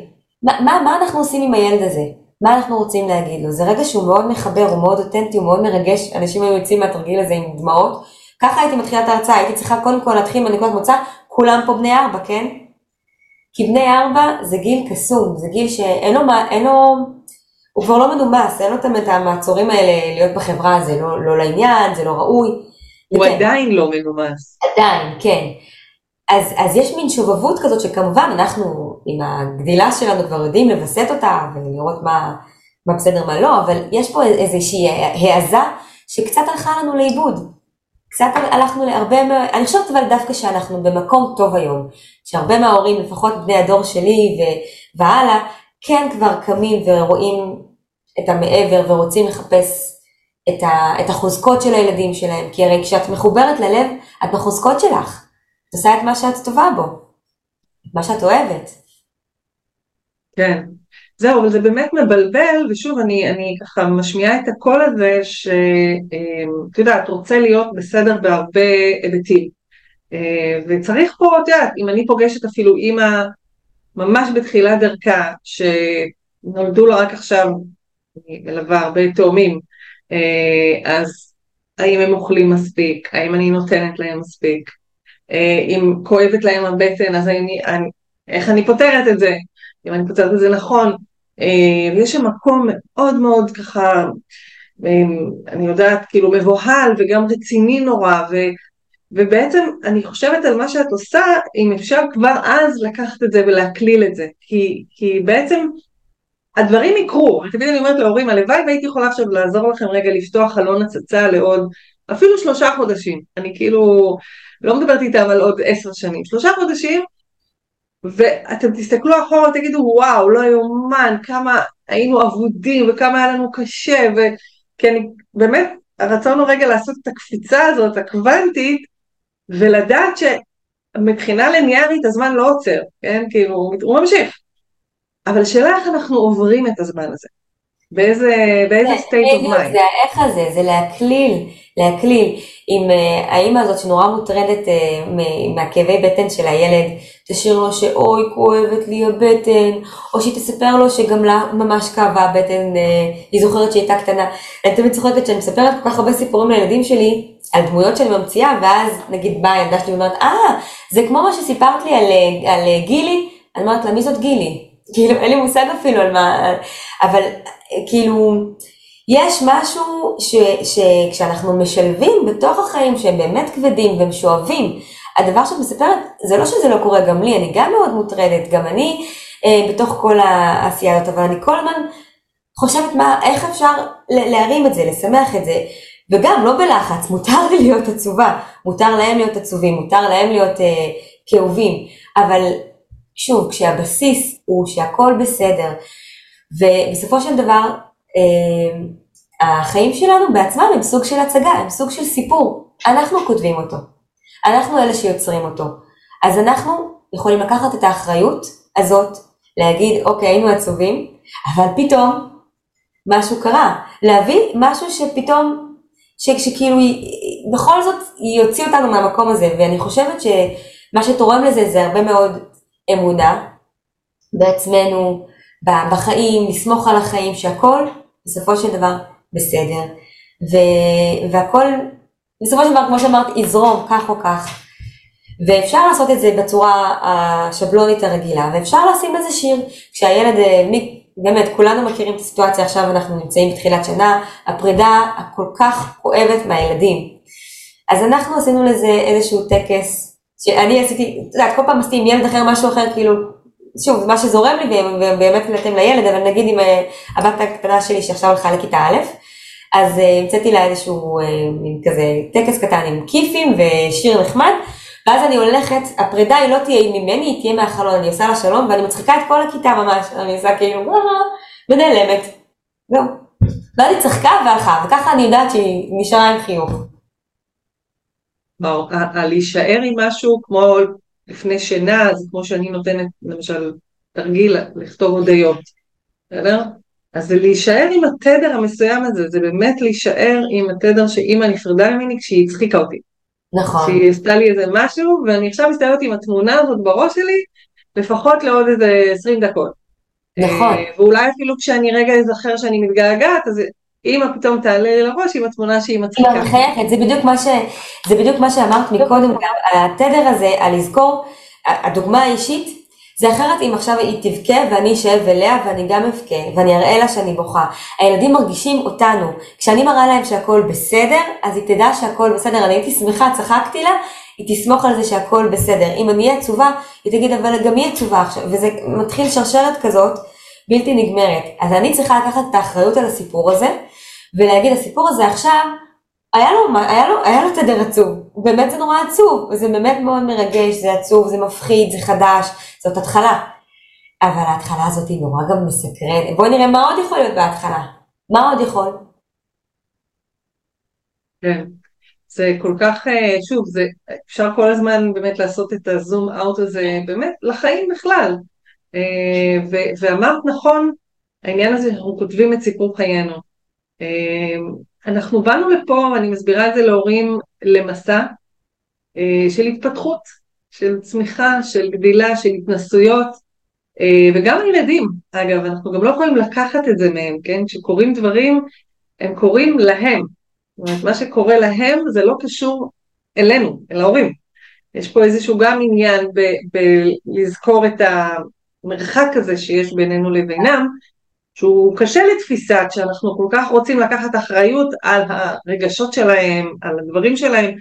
מה, מה, מה אנחנו עושים עם הילד הזה? מה אנחנו רוצים להגיד לו? זה רגע שהוא מאוד מחבר, הוא מאוד אותנטי, הוא מאוד מרגש, אנשים היו יוצאים מהתרגיל הזה עם דמעות. ככה הייתי מתחילה את ההרצאה, הייתי צריכה קודם כל להתחיל מנקודת מוצא, כולם פה בני ארבע, כן? כי בני ארבע זה גיל קסום, זה גיל שאין לו, אין לו, הוא כבר לא מנומס, אין לו את המעצורים האלה להיות בחברה, זה לא, לא לעניין, זה לא ראוי. הוא וכן, עדיין לא מנומס. עדיין, כן. אז, אז יש מין שובבות כזאת שכמובן אנחנו עם הגדילה שלנו כבר יודעים לווסת אותה ולראות מה, מה בסדר מה לא, אבל יש פה איזושהי העזה שקצת הלכה לנו לאיבוד. קצת הלכנו להרבה, אני חושבת אבל דווקא שאנחנו במקום טוב היום, שהרבה מההורים, לפחות בני הדור שלי והלאה, כן כבר קמים ורואים את המעבר ורוצים לחפש את, ה, את החוזקות של הילדים שלהם, כי הרי כשאת מחוברת ללב, את בחוזקות שלך. את עושה את מה שאת טובה בו, מה שאת אוהבת. כן, זהו, אבל זה באמת מבלבל, ושוב, אני, אני ככה משמיעה את הקול הזה, שאת אמ, יודעת, רוצה להיות בסדר בהרבה היבטים. אה, וצריך פה, את יודעת, אם אני פוגשת אפילו אימא ממש בתחילת דרכה, שנולדו לה רק עכשיו, אני מלווה הרבה תאומים, אז האם הם אוכלים מספיק, האם אני נותנת להם מספיק, אם כואבת להם הבטן אז אני, אני, איך אני פותרת את זה, אם אני פותרת את זה נכון, יש שם מקום מאוד מאוד ככה, אני יודעת, כאילו מבוהל וגם רציני נורא, ו, ובעצם אני חושבת על מה שאת עושה, אם אפשר כבר אז לקחת את זה ולהקליל את זה, כי, כי בעצם הדברים יקרו, תמיד אני אומרת להורים, הלוואי והייתי יכולה עכשיו לעזור לכם רגע לפתוח חלון הצצה לעוד אפילו שלושה חודשים, אני כאילו לא מדברת איתם על עוד עשר שנים, שלושה חודשים ואתם תסתכלו אחורה ותגידו וואו לא יאומן כמה היינו אבודים וכמה היה לנו קשה ו... כי אני באמת הרצון הוא רגע לעשות את הקפיצה הזאת הקוונטית ולדעת שמבחינה ליניארית הזמן לא עוצר, כן? כאילו הוא ממשיך אבל השאלה איך אנחנו עוברים את הזמן הזה באיזה, באיזה state of mind. זה האיך הזה, זה להקליל, להקליל. עם uh, האימא הזאת שנורא מוטרדת uh, מהכאבי בטן של הילד, תשאיר לו שאוי כואבת לי הבטן, או שהיא תספר לו שגם לה ממש כאבה הבטן, uh, היא זוכרת שהיא הייתה קטנה. אני תמיד צוחקת שאני מספרת כל כך הרבה סיפורים לילדים שלי, על דמויות שאני ממציאה, ואז נגיד באה הילדה שלי ואומרת, אה, זה כמו מה שסיפרת לי על, על גילי, אני אומרת לה, מי זאת גילי? כאילו אין לי מושג אפילו על מה, אבל כאילו, יש משהו ש, שכשאנחנו משלבים בתוך החיים שהם באמת כבדים והם שואבים, הדבר שאת מספרת, זה לא שזה לא קורה גם לי, אני גם מאוד מוטרדת, גם אני אה, בתוך כל העשייה הזאת, אבל אני כל הזמן חושבת מה, איך אפשר להרים את זה, לשמח את זה, וגם לא בלחץ, מותר לי להיות עצובה, מותר להם להיות עצובים, מותר להם להיות אה, כאובים, אבל שוב, כשהבסיס הוא שהכל בסדר, ובסופו של דבר, החיים שלנו בעצמם הם סוג של הצגה, הם סוג של סיפור. אנחנו כותבים אותו. אנחנו אלה שיוצרים אותו. אז אנחנו יכולים לקחת את האחריות הזאת, להגיד, אוקיי, היינו עצובים, אבל פתאום משהו קרה. להביא משהו שפתאום, ש, שכאילו, בכל זאת יוציא אותנו מהמקום הזה, ואני חושבת שמה שתורם לזה זה הרבה מאוד אמונה בעצמנו, בחיים, לסמוך על החיים, שהכל בסופו של דבר בסדר. ו, והכל בסופו של דבר, כמו שאמרת, יזרום כך או כך. ואפשר לעשות את זה בצורה השבלונית הרגילה, ואפשר לשים איזה שיר, כשהילד, אה, באמת, כולנו מכירים את הסיטואציה, עכשיו אנחנו נמצאים בתחילת שנה, הפרידה הכל כך כואבת מהילדים. אז אנחנו עשינו לזה איזשהו טקס, שאני עשיתי, את יודעת, כל פעם עשיתי עם ילד אחר משהו אחר, כאילו, שוב, מה שזורם לי ובאמת מתאים לילד, אבל נגיד עם אה, הבת הקטנה שלי שעכשיו הלכה לכיתה א', אז אה, המצאתי לה איזשהו אה, מין כזה טקס קטן עם כיפים ושיר נחמד, ואז אני הולכת, הפרידה היא לא תהיה ממני, היא תהיה מהחלון, אני עושה לה שלום, ואני מצחיקה את כל הכיתה ממש, אני עושה כאילו, ונעלמת, זהו. ואז היא צחקה והלכה, וככה אני יודעת שהיא נשארה עם חיוך. ברור, להישאר עם משהו כמו לפני שינה, זה כמו שאני נותנת למשל תרגיל לכתוב הודיות, בסדר? אז זה להישאר עם התדר המסוים הזה, זה באמת להישאר עם התדר שאימא נפרדה ממני כשהיא הצחיקה אותי. נכון. שהיא עשתה לי איזה משהו, ואני עכשיו מסתכלת עם התמונה הזאת בראש שלי, לפחות לעוד איזה 20 דקות. נכון. אה, ואולי אפילו כשאני רגע אזכר שאני מתגעגעת, אז אימא פתאום תעלה לי לראש עם התמונה שהיא מצחיקה. היא מחייכת, זה בדיוק מה, ש... זה בדיוק מה שאמרת מקודם, התדר הזה, על לזכור, הדוגמה האישית, זה אחרת אם עכשיו היא תבכה ואני אשב אליה ואני גם אבכה ואני אראה לה שאני בוכה. הילדים מרגישים אותנו. כשאני מראה להם שהכל בסדר, אז היא תדע שהכל בסדר. אני הייתי שמחה, צחקתי לה, היא תסמוך על זה שהכל בסדר. אם אני אהיה עצובה, היא תגיד אבל גם היא עצובה עכשיו. וזה מתחיל שרשרת כזאת בלתי נגמרת. אז אני צריכה לקחת את האחריות על הסיפור הזה, ולהגיד הסיפור הזה עכשיו, היה לו, היה לו, היה לו תדר עצוב, באמת זה נורא עצוב, וזה באמת מאוד מרגש, זה עצוב, זה מפחיד, זה חדש, זאת התחלה. אבל ההתחלה הזאת היא נורא גם מסקרנת. בואי נראה מה עוד יכול להיות בהתחלה. מה עוד יכול? כן, זה כל כך, אה, שוב, זה, אפשר כל הזמן באמת לעשות את הזום אאוט הזה, באמת, לחיים בכלל. אה, ואמרת נכון, העניין הזה אנחנו כותבים את סיפור חיינו. אה, אנחנו באנו לפה, אני מסבירה את זה להורים, למסע של התפתחות, של צמיחה, של גדילה, של התנסויות, וגם הילדים, אגב, אנחנו גם לא יכולים לקחת את זה מהם, כן? כשקורים דברים, הם קוראים להם. זאת אומרת, מה שקורה להם זה לא קשור אלינו, אל ההורים. יש פה איזשהו גם עניין בלזכור את המרחק הזה שיש בינינו לבינם, שהוא קשה לתפיסה כשאנחנו כל כך רוצים לקחת אחריות על הרגשות שלהם, על הדברים שלהם,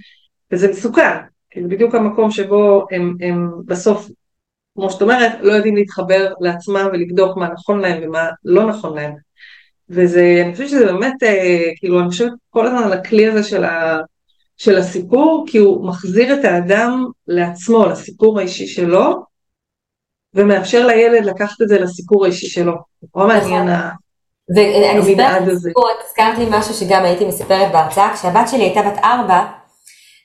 וזה מסוכן, כי זה בדיוק המקום שבו הם, הם בסוף, כמו שאת אומרת, לא יודעים להתחבר לעצמם ולבדוק מה נכון להם ומה לא נכון להם. וזה, אני חושבת שזה באמת, אה, כאילו, אני חושבת כל הזמן על הכלי הזה של, ה, של הסיפור, כי הוא מחזיר את האדם לעצמו, לסיפור האישי שלו, ומאפשר לילד לקחת את זה לסיפור האישי שלו. נורא מעניין ואני אספר את סיפור, את הזכרת לי משהו שגם הייתי מספרת בהרצאה, כשהבת שלי הייתה בת ארבע,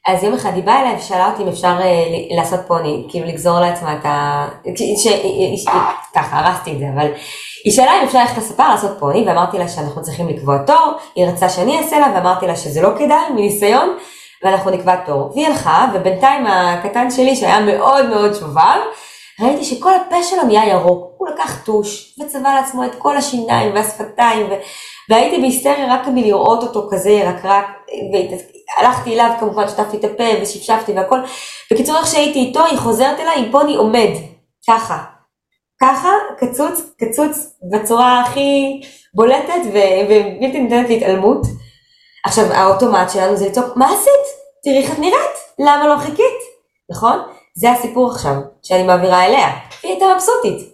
אז יום אחד היא באה אליי ושאלה אותי אם אפשר uh, לעשות פוני, כאילו לגזור לעצמה את ה... ש... ככה, הרסתי את זה, אבל היא שאלה אם אפשר ללכת לספר לעשות פוני, ואמרתי לה שאנחנו צריכים לקבוע תור, היא רצתה שאני אעשה לה, ואמרתי לה שזה לא כדאי, מניסיון, ואנחנו נקבע תור. והיא הלכה, ובינתיים הקטן שלי, שהיה מאוד מאוד שובב, ראיתי שכל הפה שלו נהיה ירוק, הוא לקח טוש וצבע לעצמו את כל השיניים והשפתיים ו... והייתי בהיסטריה רק מלראות אותו כזה ירקרק, והלכתי אליו כמובן, שטפתי את הפה ושפשפתי והכל. בקיצור איך שהייתי איתו, היא חוזרת אליי עם פוני עומד, ככה. ככה, קצוץ, קצוץ בצורה הכי בולטת ובלתי ניתנת להתעלמות. עכשיו האוטומט שלנו זה לצעוק, מה עשית? תראי איך את נראית, למה לא חיכית? נכון? זה הסיפור עכשיו, שאני מעבירה אליה, והיא הייתה מבסוטית.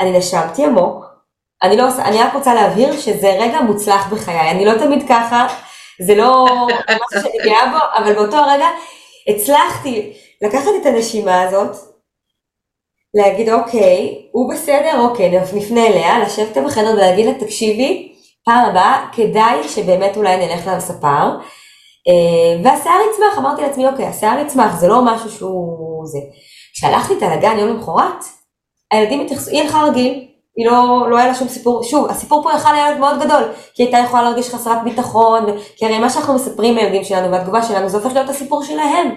אני נשמתי עמוק, אני, לא, אני רק רוצה להבהיר שזה רגע מוצלח בחיי, אני לא תמיד ככה, זה לא משהו שאני גאה בו, אבל באותו הרגע הצלחתי לקחת את הנשימה הזאת, להגיד אוקיי, הוא בסדר, אוקיי, נפנה אליה, לשבת בחדר ולהגיד לה תקשיבי, פעם הבאה כדאי שבאמת אולי נלך לספר, והשיער יצמח, אמרתי לעצמי, אוקיי, השיער יצמח, זה לא משהו שהוא זה. כשהלכתי איתה לגן יום למחרת, הילדים התייחסו, היא הלכה רגיל, היא לא, לא היה לה שום סיפור, שוב, הסיפור פה יכל להיות מאוד גדול, כי הייתה יכולה להרגיש חסרת ביטחון, כי הרי מה שאנחנו מספרים לילדים שלנו והתגובה שלנו, זה הופך להיות הסיפור שלהם.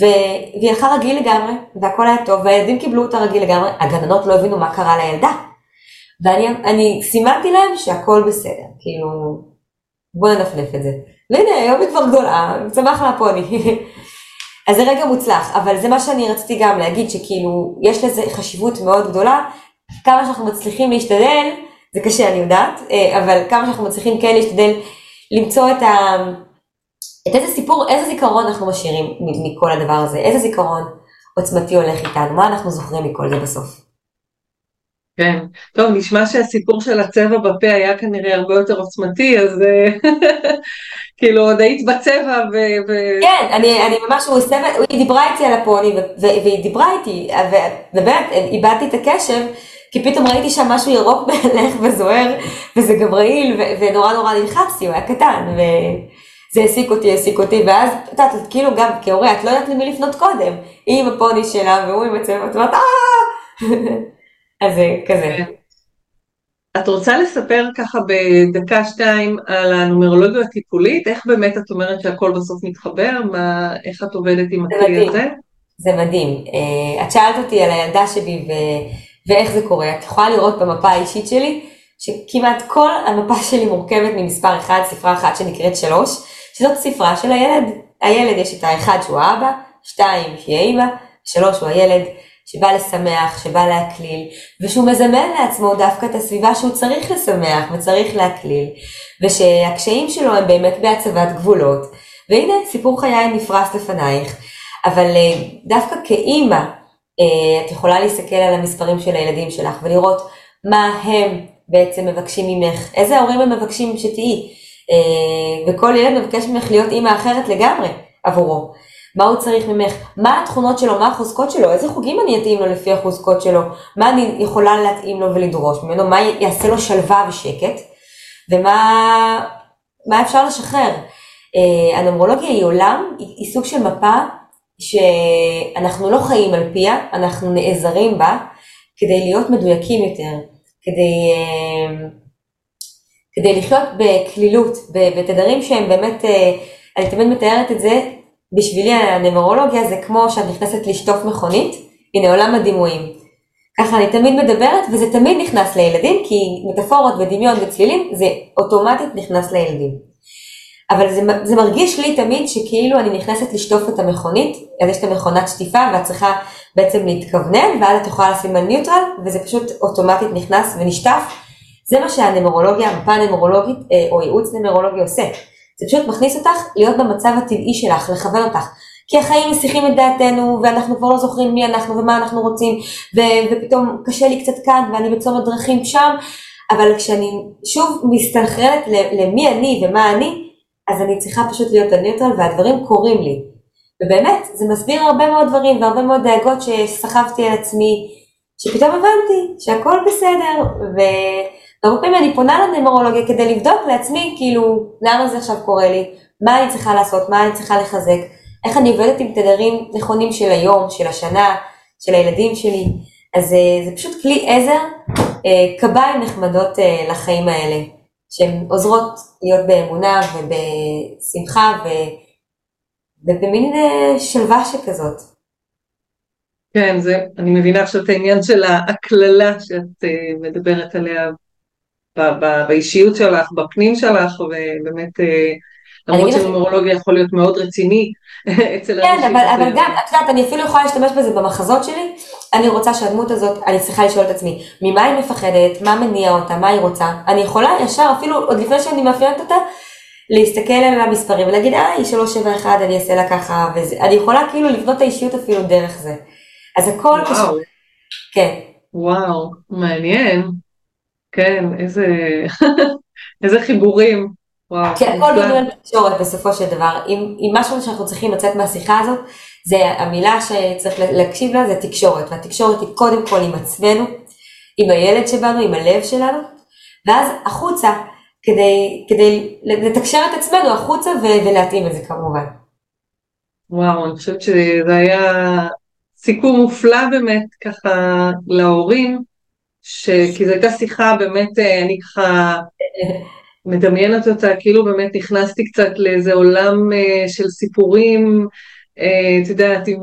ו... והיא הלכה רגיל לגמרי, והכל היה טוב, והילדים קיבלו אותה רגיל לגמרי, הגננות לא הבינו מה קרה לילדה. ואני סימנתי להם שהכל בסדר, כאילו, בוא ננפנף את זה. והנה, היום היא כבר גדולה, צמח לה פוני. אז זה רגע מוצלח, אבל זה מה שאני רציתי גם להגיד, שכאילו, יש לזה חשיבות מאוד גדולה, כמה שאנחנו מצליחים להשתדל, זה קשה אני יודעת, אה, אבל כמה שאנחנו מצליחים כן להשתדל למצוא את ה... את איזה סיפור, איזה זיכרון אנחנו משאירים מכל הדבר הזה, איזה זיכרון עוצמתי הולך איתנו, מה אנחנו זוכרים מכל זה בסוף. כן, טוב, נשמע שהסיפור של הצבע בפה היה כנראה הרבה יותר עוצמתי, אז אה, כאילו עוד היית בצבע ו... ו... כן, אני, אני ממש, הוא הסתבר, היא דיברה איתי על הפוני, והיא דיברה איתי, ובאמת, איבדתי את הקשב, כי פתאום ראיתי שם משהו ירוק מהלך וזוהר, וזה גם רעיל, ונורא נורא נלחצתי, הוא היה קטן, וזה העסיק אותי, העסיק אותי, ואז, את יודעת, כאילו גם כהורה, את לא יודעת למי לפנות קודם, היא עם הפוני שלה, והוא עם הצבע, את אומרת, אה! אז זה כזה. את רוצה לספר ככה בדקה שתיים על הנומרולוגיה הטיפולית? איך באמת את אומרת שהכל בסוף מתחבר? מה, איך את עובדת עם הכלי הזה? זה מדהים. Uh, את שאלת אותי על הילדה שלי ו... ואיך זה קורה. את יכולה לראות במפה האישית שלי שכמעט כל המפה שלי מורכבת ממספר אחד, ספרה אחת שנקראת שלוש, שזאת ספרה של הילד. הילד יש את האחד שהוא האבא, שתיים שהיא האמא, שלוש הוא הילד. שבא לשמח, שבא להקליל, ושהוא מזמן לעצמו דווקא את הסביבה שהוא צריך לשמח וצריך להקליל, ושהקשיים שלו הם באמת בהצבת גבולות. והנה, סיפור חיי נפרס לפנייך. אבל אה, דווקא כאימא, אה, את יכולה להסתכל על המספרים של הילדים שלך ולראות מה הם בעצם מבקשים ממך, איזה הורים הם מבקשים שתהיי. אה, וכל ילד מבקש ממך להיות אימא אחרת לגמרי עבורו. מה הוא צריך ממך, מה התכונות שלו, מה החוזקות שלו, איזה חוגים אני אתאים לו לפי החוזקות שלו, מה אני יכולה להתאים לו ולדרוש ממנו, מה יעשה לו שלווה ושקט, ומה מה אפשר לשחרר. Uh, הנומרולוגיה היא עולם, היא, היא סוג של מפה שאנחנו לא חיים על פיה, אנחנו נעזרים בה כדי להיות מדויקים יותר, כדי, uh, כדי לחיות בקלילות, בתדרים שהם באמת, uh, אני תמיד מתארת את זה בשבילי הנמרולוגיה זה כמו שאת נכנסת לשטוף מכונית, הנה עולם הדימויים. ככה אני תמיד מדברת, וזה תמיד נכנס לילדים, כי מטאפורות ודמיון וצלילים, זה אוטומטית נכנס לילדים. אבל זה, זה מרגיש לי תמיד שכאילו אני נכנסת לשטוף את המכונית, אז יש את המכונת שטיפה ואת צריכה בעצם להתכוונן, ואז את יכולה לשים על ניוטרל, וזה פשוט אוטומטית נכנס ונשטף. זה מה שהנמרולוגיה, המפה הנמרולוגית אה, או ייעוץ נמרולוגי עושה. זה פשוט מכניס אותך להיות במצב הטבעי שלך, לכוון אותך. כי החיים מסיחים את דעתנו, ואנחנו כבר לא זוכרים מי אנחנו ומה אנחנו רוצים, ו- ופתאום קשה לי קצת כאן, ואני בצומת דרכים שם, אבל כשאני שוב מסתנכרנת למי אני ומה אני, אז אני צריכה פשוט להיות בניוטרל והדברים קורים לי. ובאמת, זה מסביר הרבה מאוד דברים והרבה מאוד דאגות שסחבתי על עצמי, שפתאום הבנתי שהכל בסדר, והרבה פעמים אני פונה לנמרולוגיה כדי לבדוק לעצמי, כאילו, למה זה עכשיו קורה לי, מה אני צריכה לעשות, מה אני צריכה לחזק, איך אני עובדת עם תדרים נכונים של היום, של השנה, של הילדים שלי. אז אה, זה פשוט כלי עזר, אה, קביים נחמדות אה, לחיים האלה. שהן עוזרות להיות באמונה ובשמחה ו... ובמין שלווה שכזאת. כן, זה, אני מבינה עכשיו את העניין של ההקללה שאת מדברת עליה באישיות שלך, בפנים שלך, ובאמת uh, למרות שנומרולוגיה יכול להיות מאוד רציני אצל אנשים. כן, אבל, אבל גם, את יודעת, אני אפילו יכולה להשתמש בזה במחזות שלי. אני רוצה שהדמות הזאת, אני צריכה לשאול את עצמי, ממה היא מפחדת, מה מניע אותה, מה היא רוצה. אני יכולה ישר, אפילו עוד לפני שאני מאפיינת אותה, להסתכל על המספרים ולהגיד, אה, היא 371, אני אעשה לה ככה, וזה. אני יכולה כאילו לבנות את האישיות אפילו דרך זה. אז הכל קשור. כן. וואו, מעניין. כן, איזה, איזה חיבורים. וואו, כי הכל בנוי תקשורת בסופו של דבר. אם, אם משהו שאנחנו צריכים לצאת מהשיחה הזאת, זה המילה שצריך להקשיב לה זה תקשורת, והתקשורת היא קודם כל עם עצמנו, עם הילד שבנו, עם הלב שלנו, ואז החוצה, כדי, כדי לתקשר את עצמנו החוצה ולהתאים את זה כמובן. וואו, אני חושבת שזה היה סיכום מופלא באמת ככה להורים, ש... כי זו הייתה שיחה באמת, אה, אני ככה מדמיינת אותה, כאילו באמת נכנסתי קצת לאיזה עולם uh, של סיפורים, uh, את יודעת, עם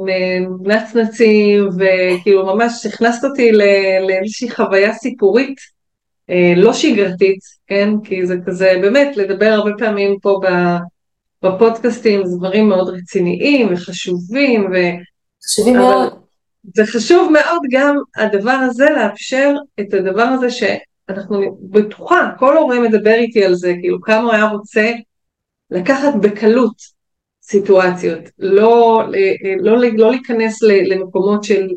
נצנצים, וכאילו ממש הכנסת אותי לאיזושהי חוויה סיפורית, לא שגרתית, כן? כי זה כזה, באמת, לדבר הרבה פעמים פה בפודקאסטים, זה דברים מאוד רציניים וחשובים, ו... חשובים מאוד. זה חשוב מאוד גם הדבר הזה, לאפשר את הדבר הזה ש... אנחנו בטוחה, כל הורה מדבר איתי על זה, כאילו כמה הוא היה רוצה לקחת בקלות סיטואציות, לא, לא, לא, לא להיכנס למקומות של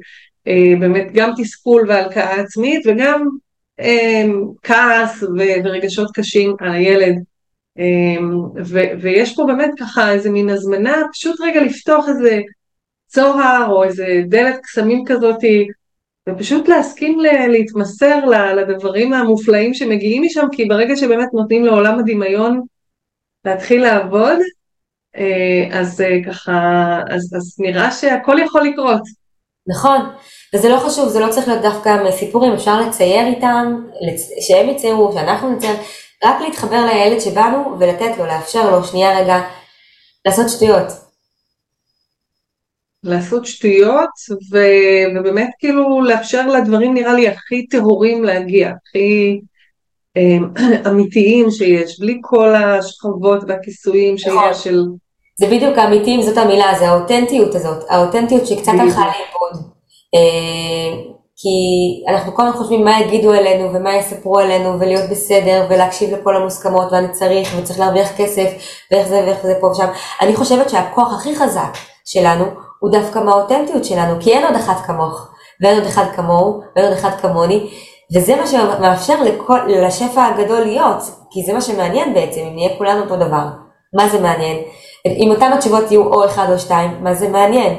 אה, באמת גם תסכול והלקאה עצמית וגם אה, כעס ורגשות קשים על הילד. אה, ו, ויש פה באמת ככה איזה מין הזמנה, פשוט רגע לפתוח איזה צוהר או איזה דלת קסמים כזאתי ופשוט להסכים להתמסר לדברים המופלאים שמגיעים משם, כי ברגע שבאמת נותנים לעולם הדמיון להתחיל לעבוד, אה, אז אה, ככה, אז, אז נראה שהכל יכול לקרות. נכון, וזה לא חשוב, זה לא צריך להיות דווקא סיפורים, אפשר לצייר איתם, שהם יציירו, שאנחנו נצייר, רק להתחבר לילד שבאנו ולתת לו, לאפשר לו שנייה רגע לעשות שטויות. לעשות שטויות, ו... ובאמת כאילו לאפשר לדברים נראה לי הכי טהורים להגיע, הכי אמ, אמיתיים שיש, בלי כל השכבות והכיסויים שיש נכון. של... זה בדיוק האמיתיים, זאת המילה, זה האותנטיות הזאת, האותנטיות שקצת הלכה לאיבוד. אה, כי אנחנו כל הזמן חושבים מה יגידו אלינו ומה יספרו עלינו ולהיות בסדר ולהקשיב לכל המוסכמות ואני צריך וצריך להרוויח כסף ואיך זה ואיך זה פה ושם. אני חושבת שהכוח הכי חזק שלנו הוא דווקא מהאותנטיות שלנו, כי אין עוד אחת כמוך, ואין עוד אחד כמוהו, ואין עוד אחד כמוני, וזה מה שמאפשר לכל, לשפע הגדול להיות, כי זה מה שמעניין בעצם, אם נהיה כולנו אותו דבר. מה זה מעניין? אם אותן התשובות יהיו או אחד או שתיים, מה זה מעניין?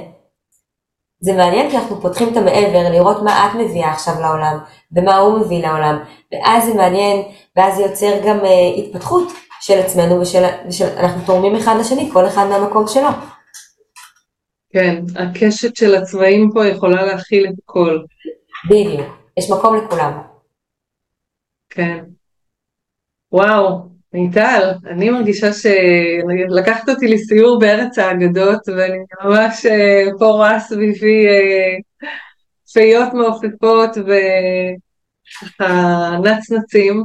זה מעניין כי אנחנו פותחים את המעבר, לראות מה את מביאה עכשיו לעולם, ומה הוא מביא לעולם, ואז זה מעניין, ואז זה יוצר גם uh, התפתחות של עצמנו, ושאנחנו תורמים אחד לשני, כל אחד מהמקום שלו. כן, הקשת של הצבעים פה יכולה להכיל את הכל. בדיוק, יש מקום לכולם. כן. וואו, מיטל, אני מרגישה שלקחת אותי לסיור בארץ האגדות, ואני ממש אה, פה רואה סביבי אה, פיות מעופפות וככה נצנצים,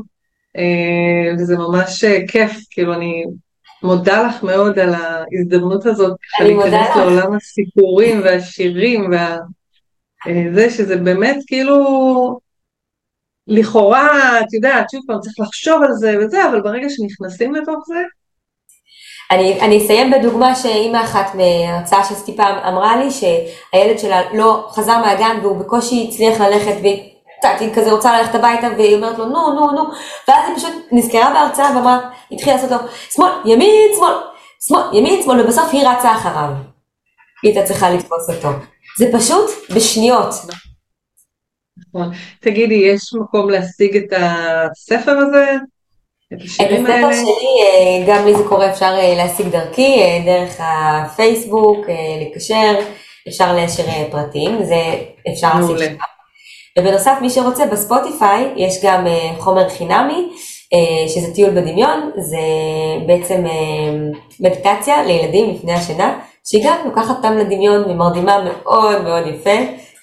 אה, וזה ממש כיף, כאילו אני מודה לך מאוד על ההזדמנות הזאת, אני מודה לך. לעולם הסיפורים והשירים וזה, שזה באמת כאילו, לכאורה, את יודעת, שוב פעם צריך לחשוב על זה וזה, אבל ברגע שנכנסים לתוך זה, אני, אני אסיים בדוגמה שאימא אחת מהרצאה שעשיתי פעם אמרה לי שהילד שלה לא חזר מהגן והוא בקושי הצליח ללכת והיא כזה רוצה ללכת הביתה והיא אומרת לו נו נו נו ואז היא פשוט נזכרה בהרצאה ואמרה, התחילה לעשות לו שמאל, ימין, שמאל, שמאל, ימין, שמאל ובסוף היא רצה אחריו. היא הייתה צריכה לתפוס אותו. זה פשוט בשניות. נכון. תגידי, יש מקום להשיג את הספר הזה? את הספר שלי, אה, גם לי זה קורה, אפשר אה, להשיג דרכי, אה, דרך הפייסבוק, לקשר, אפשר להשאיר פרטים, זה אפשר להשיג שם. ובנוסף, מי שרוצה, בספוטיפיי יש גם חומר חינמי, שזה טיול בדמיון, זה בעצם מדיטציה לילדים לפני השינה, שהיא גם לוקחת אותם לדמיון ומרדימה מאוד מאוד יפה,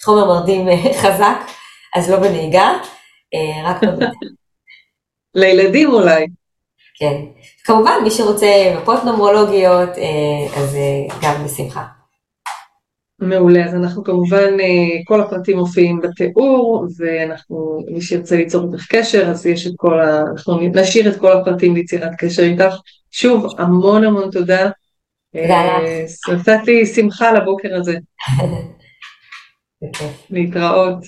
חומר מרדים חזק, אז לא בנהיגה, רק. לילדים אולי. כן. כמובן, מי שרוצה מפות נומרולוגיות, אה, אז אה, גם בשמחה. מעולה, אז אנחנו כמובן, אה, כל הפרטים מופיעים בתיאור, ואנחנו, מי שירצה ליצור איתך קשר, אז יש את כל ה... אנחנו נשאיר את כל הפרטים ליצירת קשר איתך. שוב, המון המון תודה. תודה לך. נתת לי שמחה לבוקר הזה. להתראות.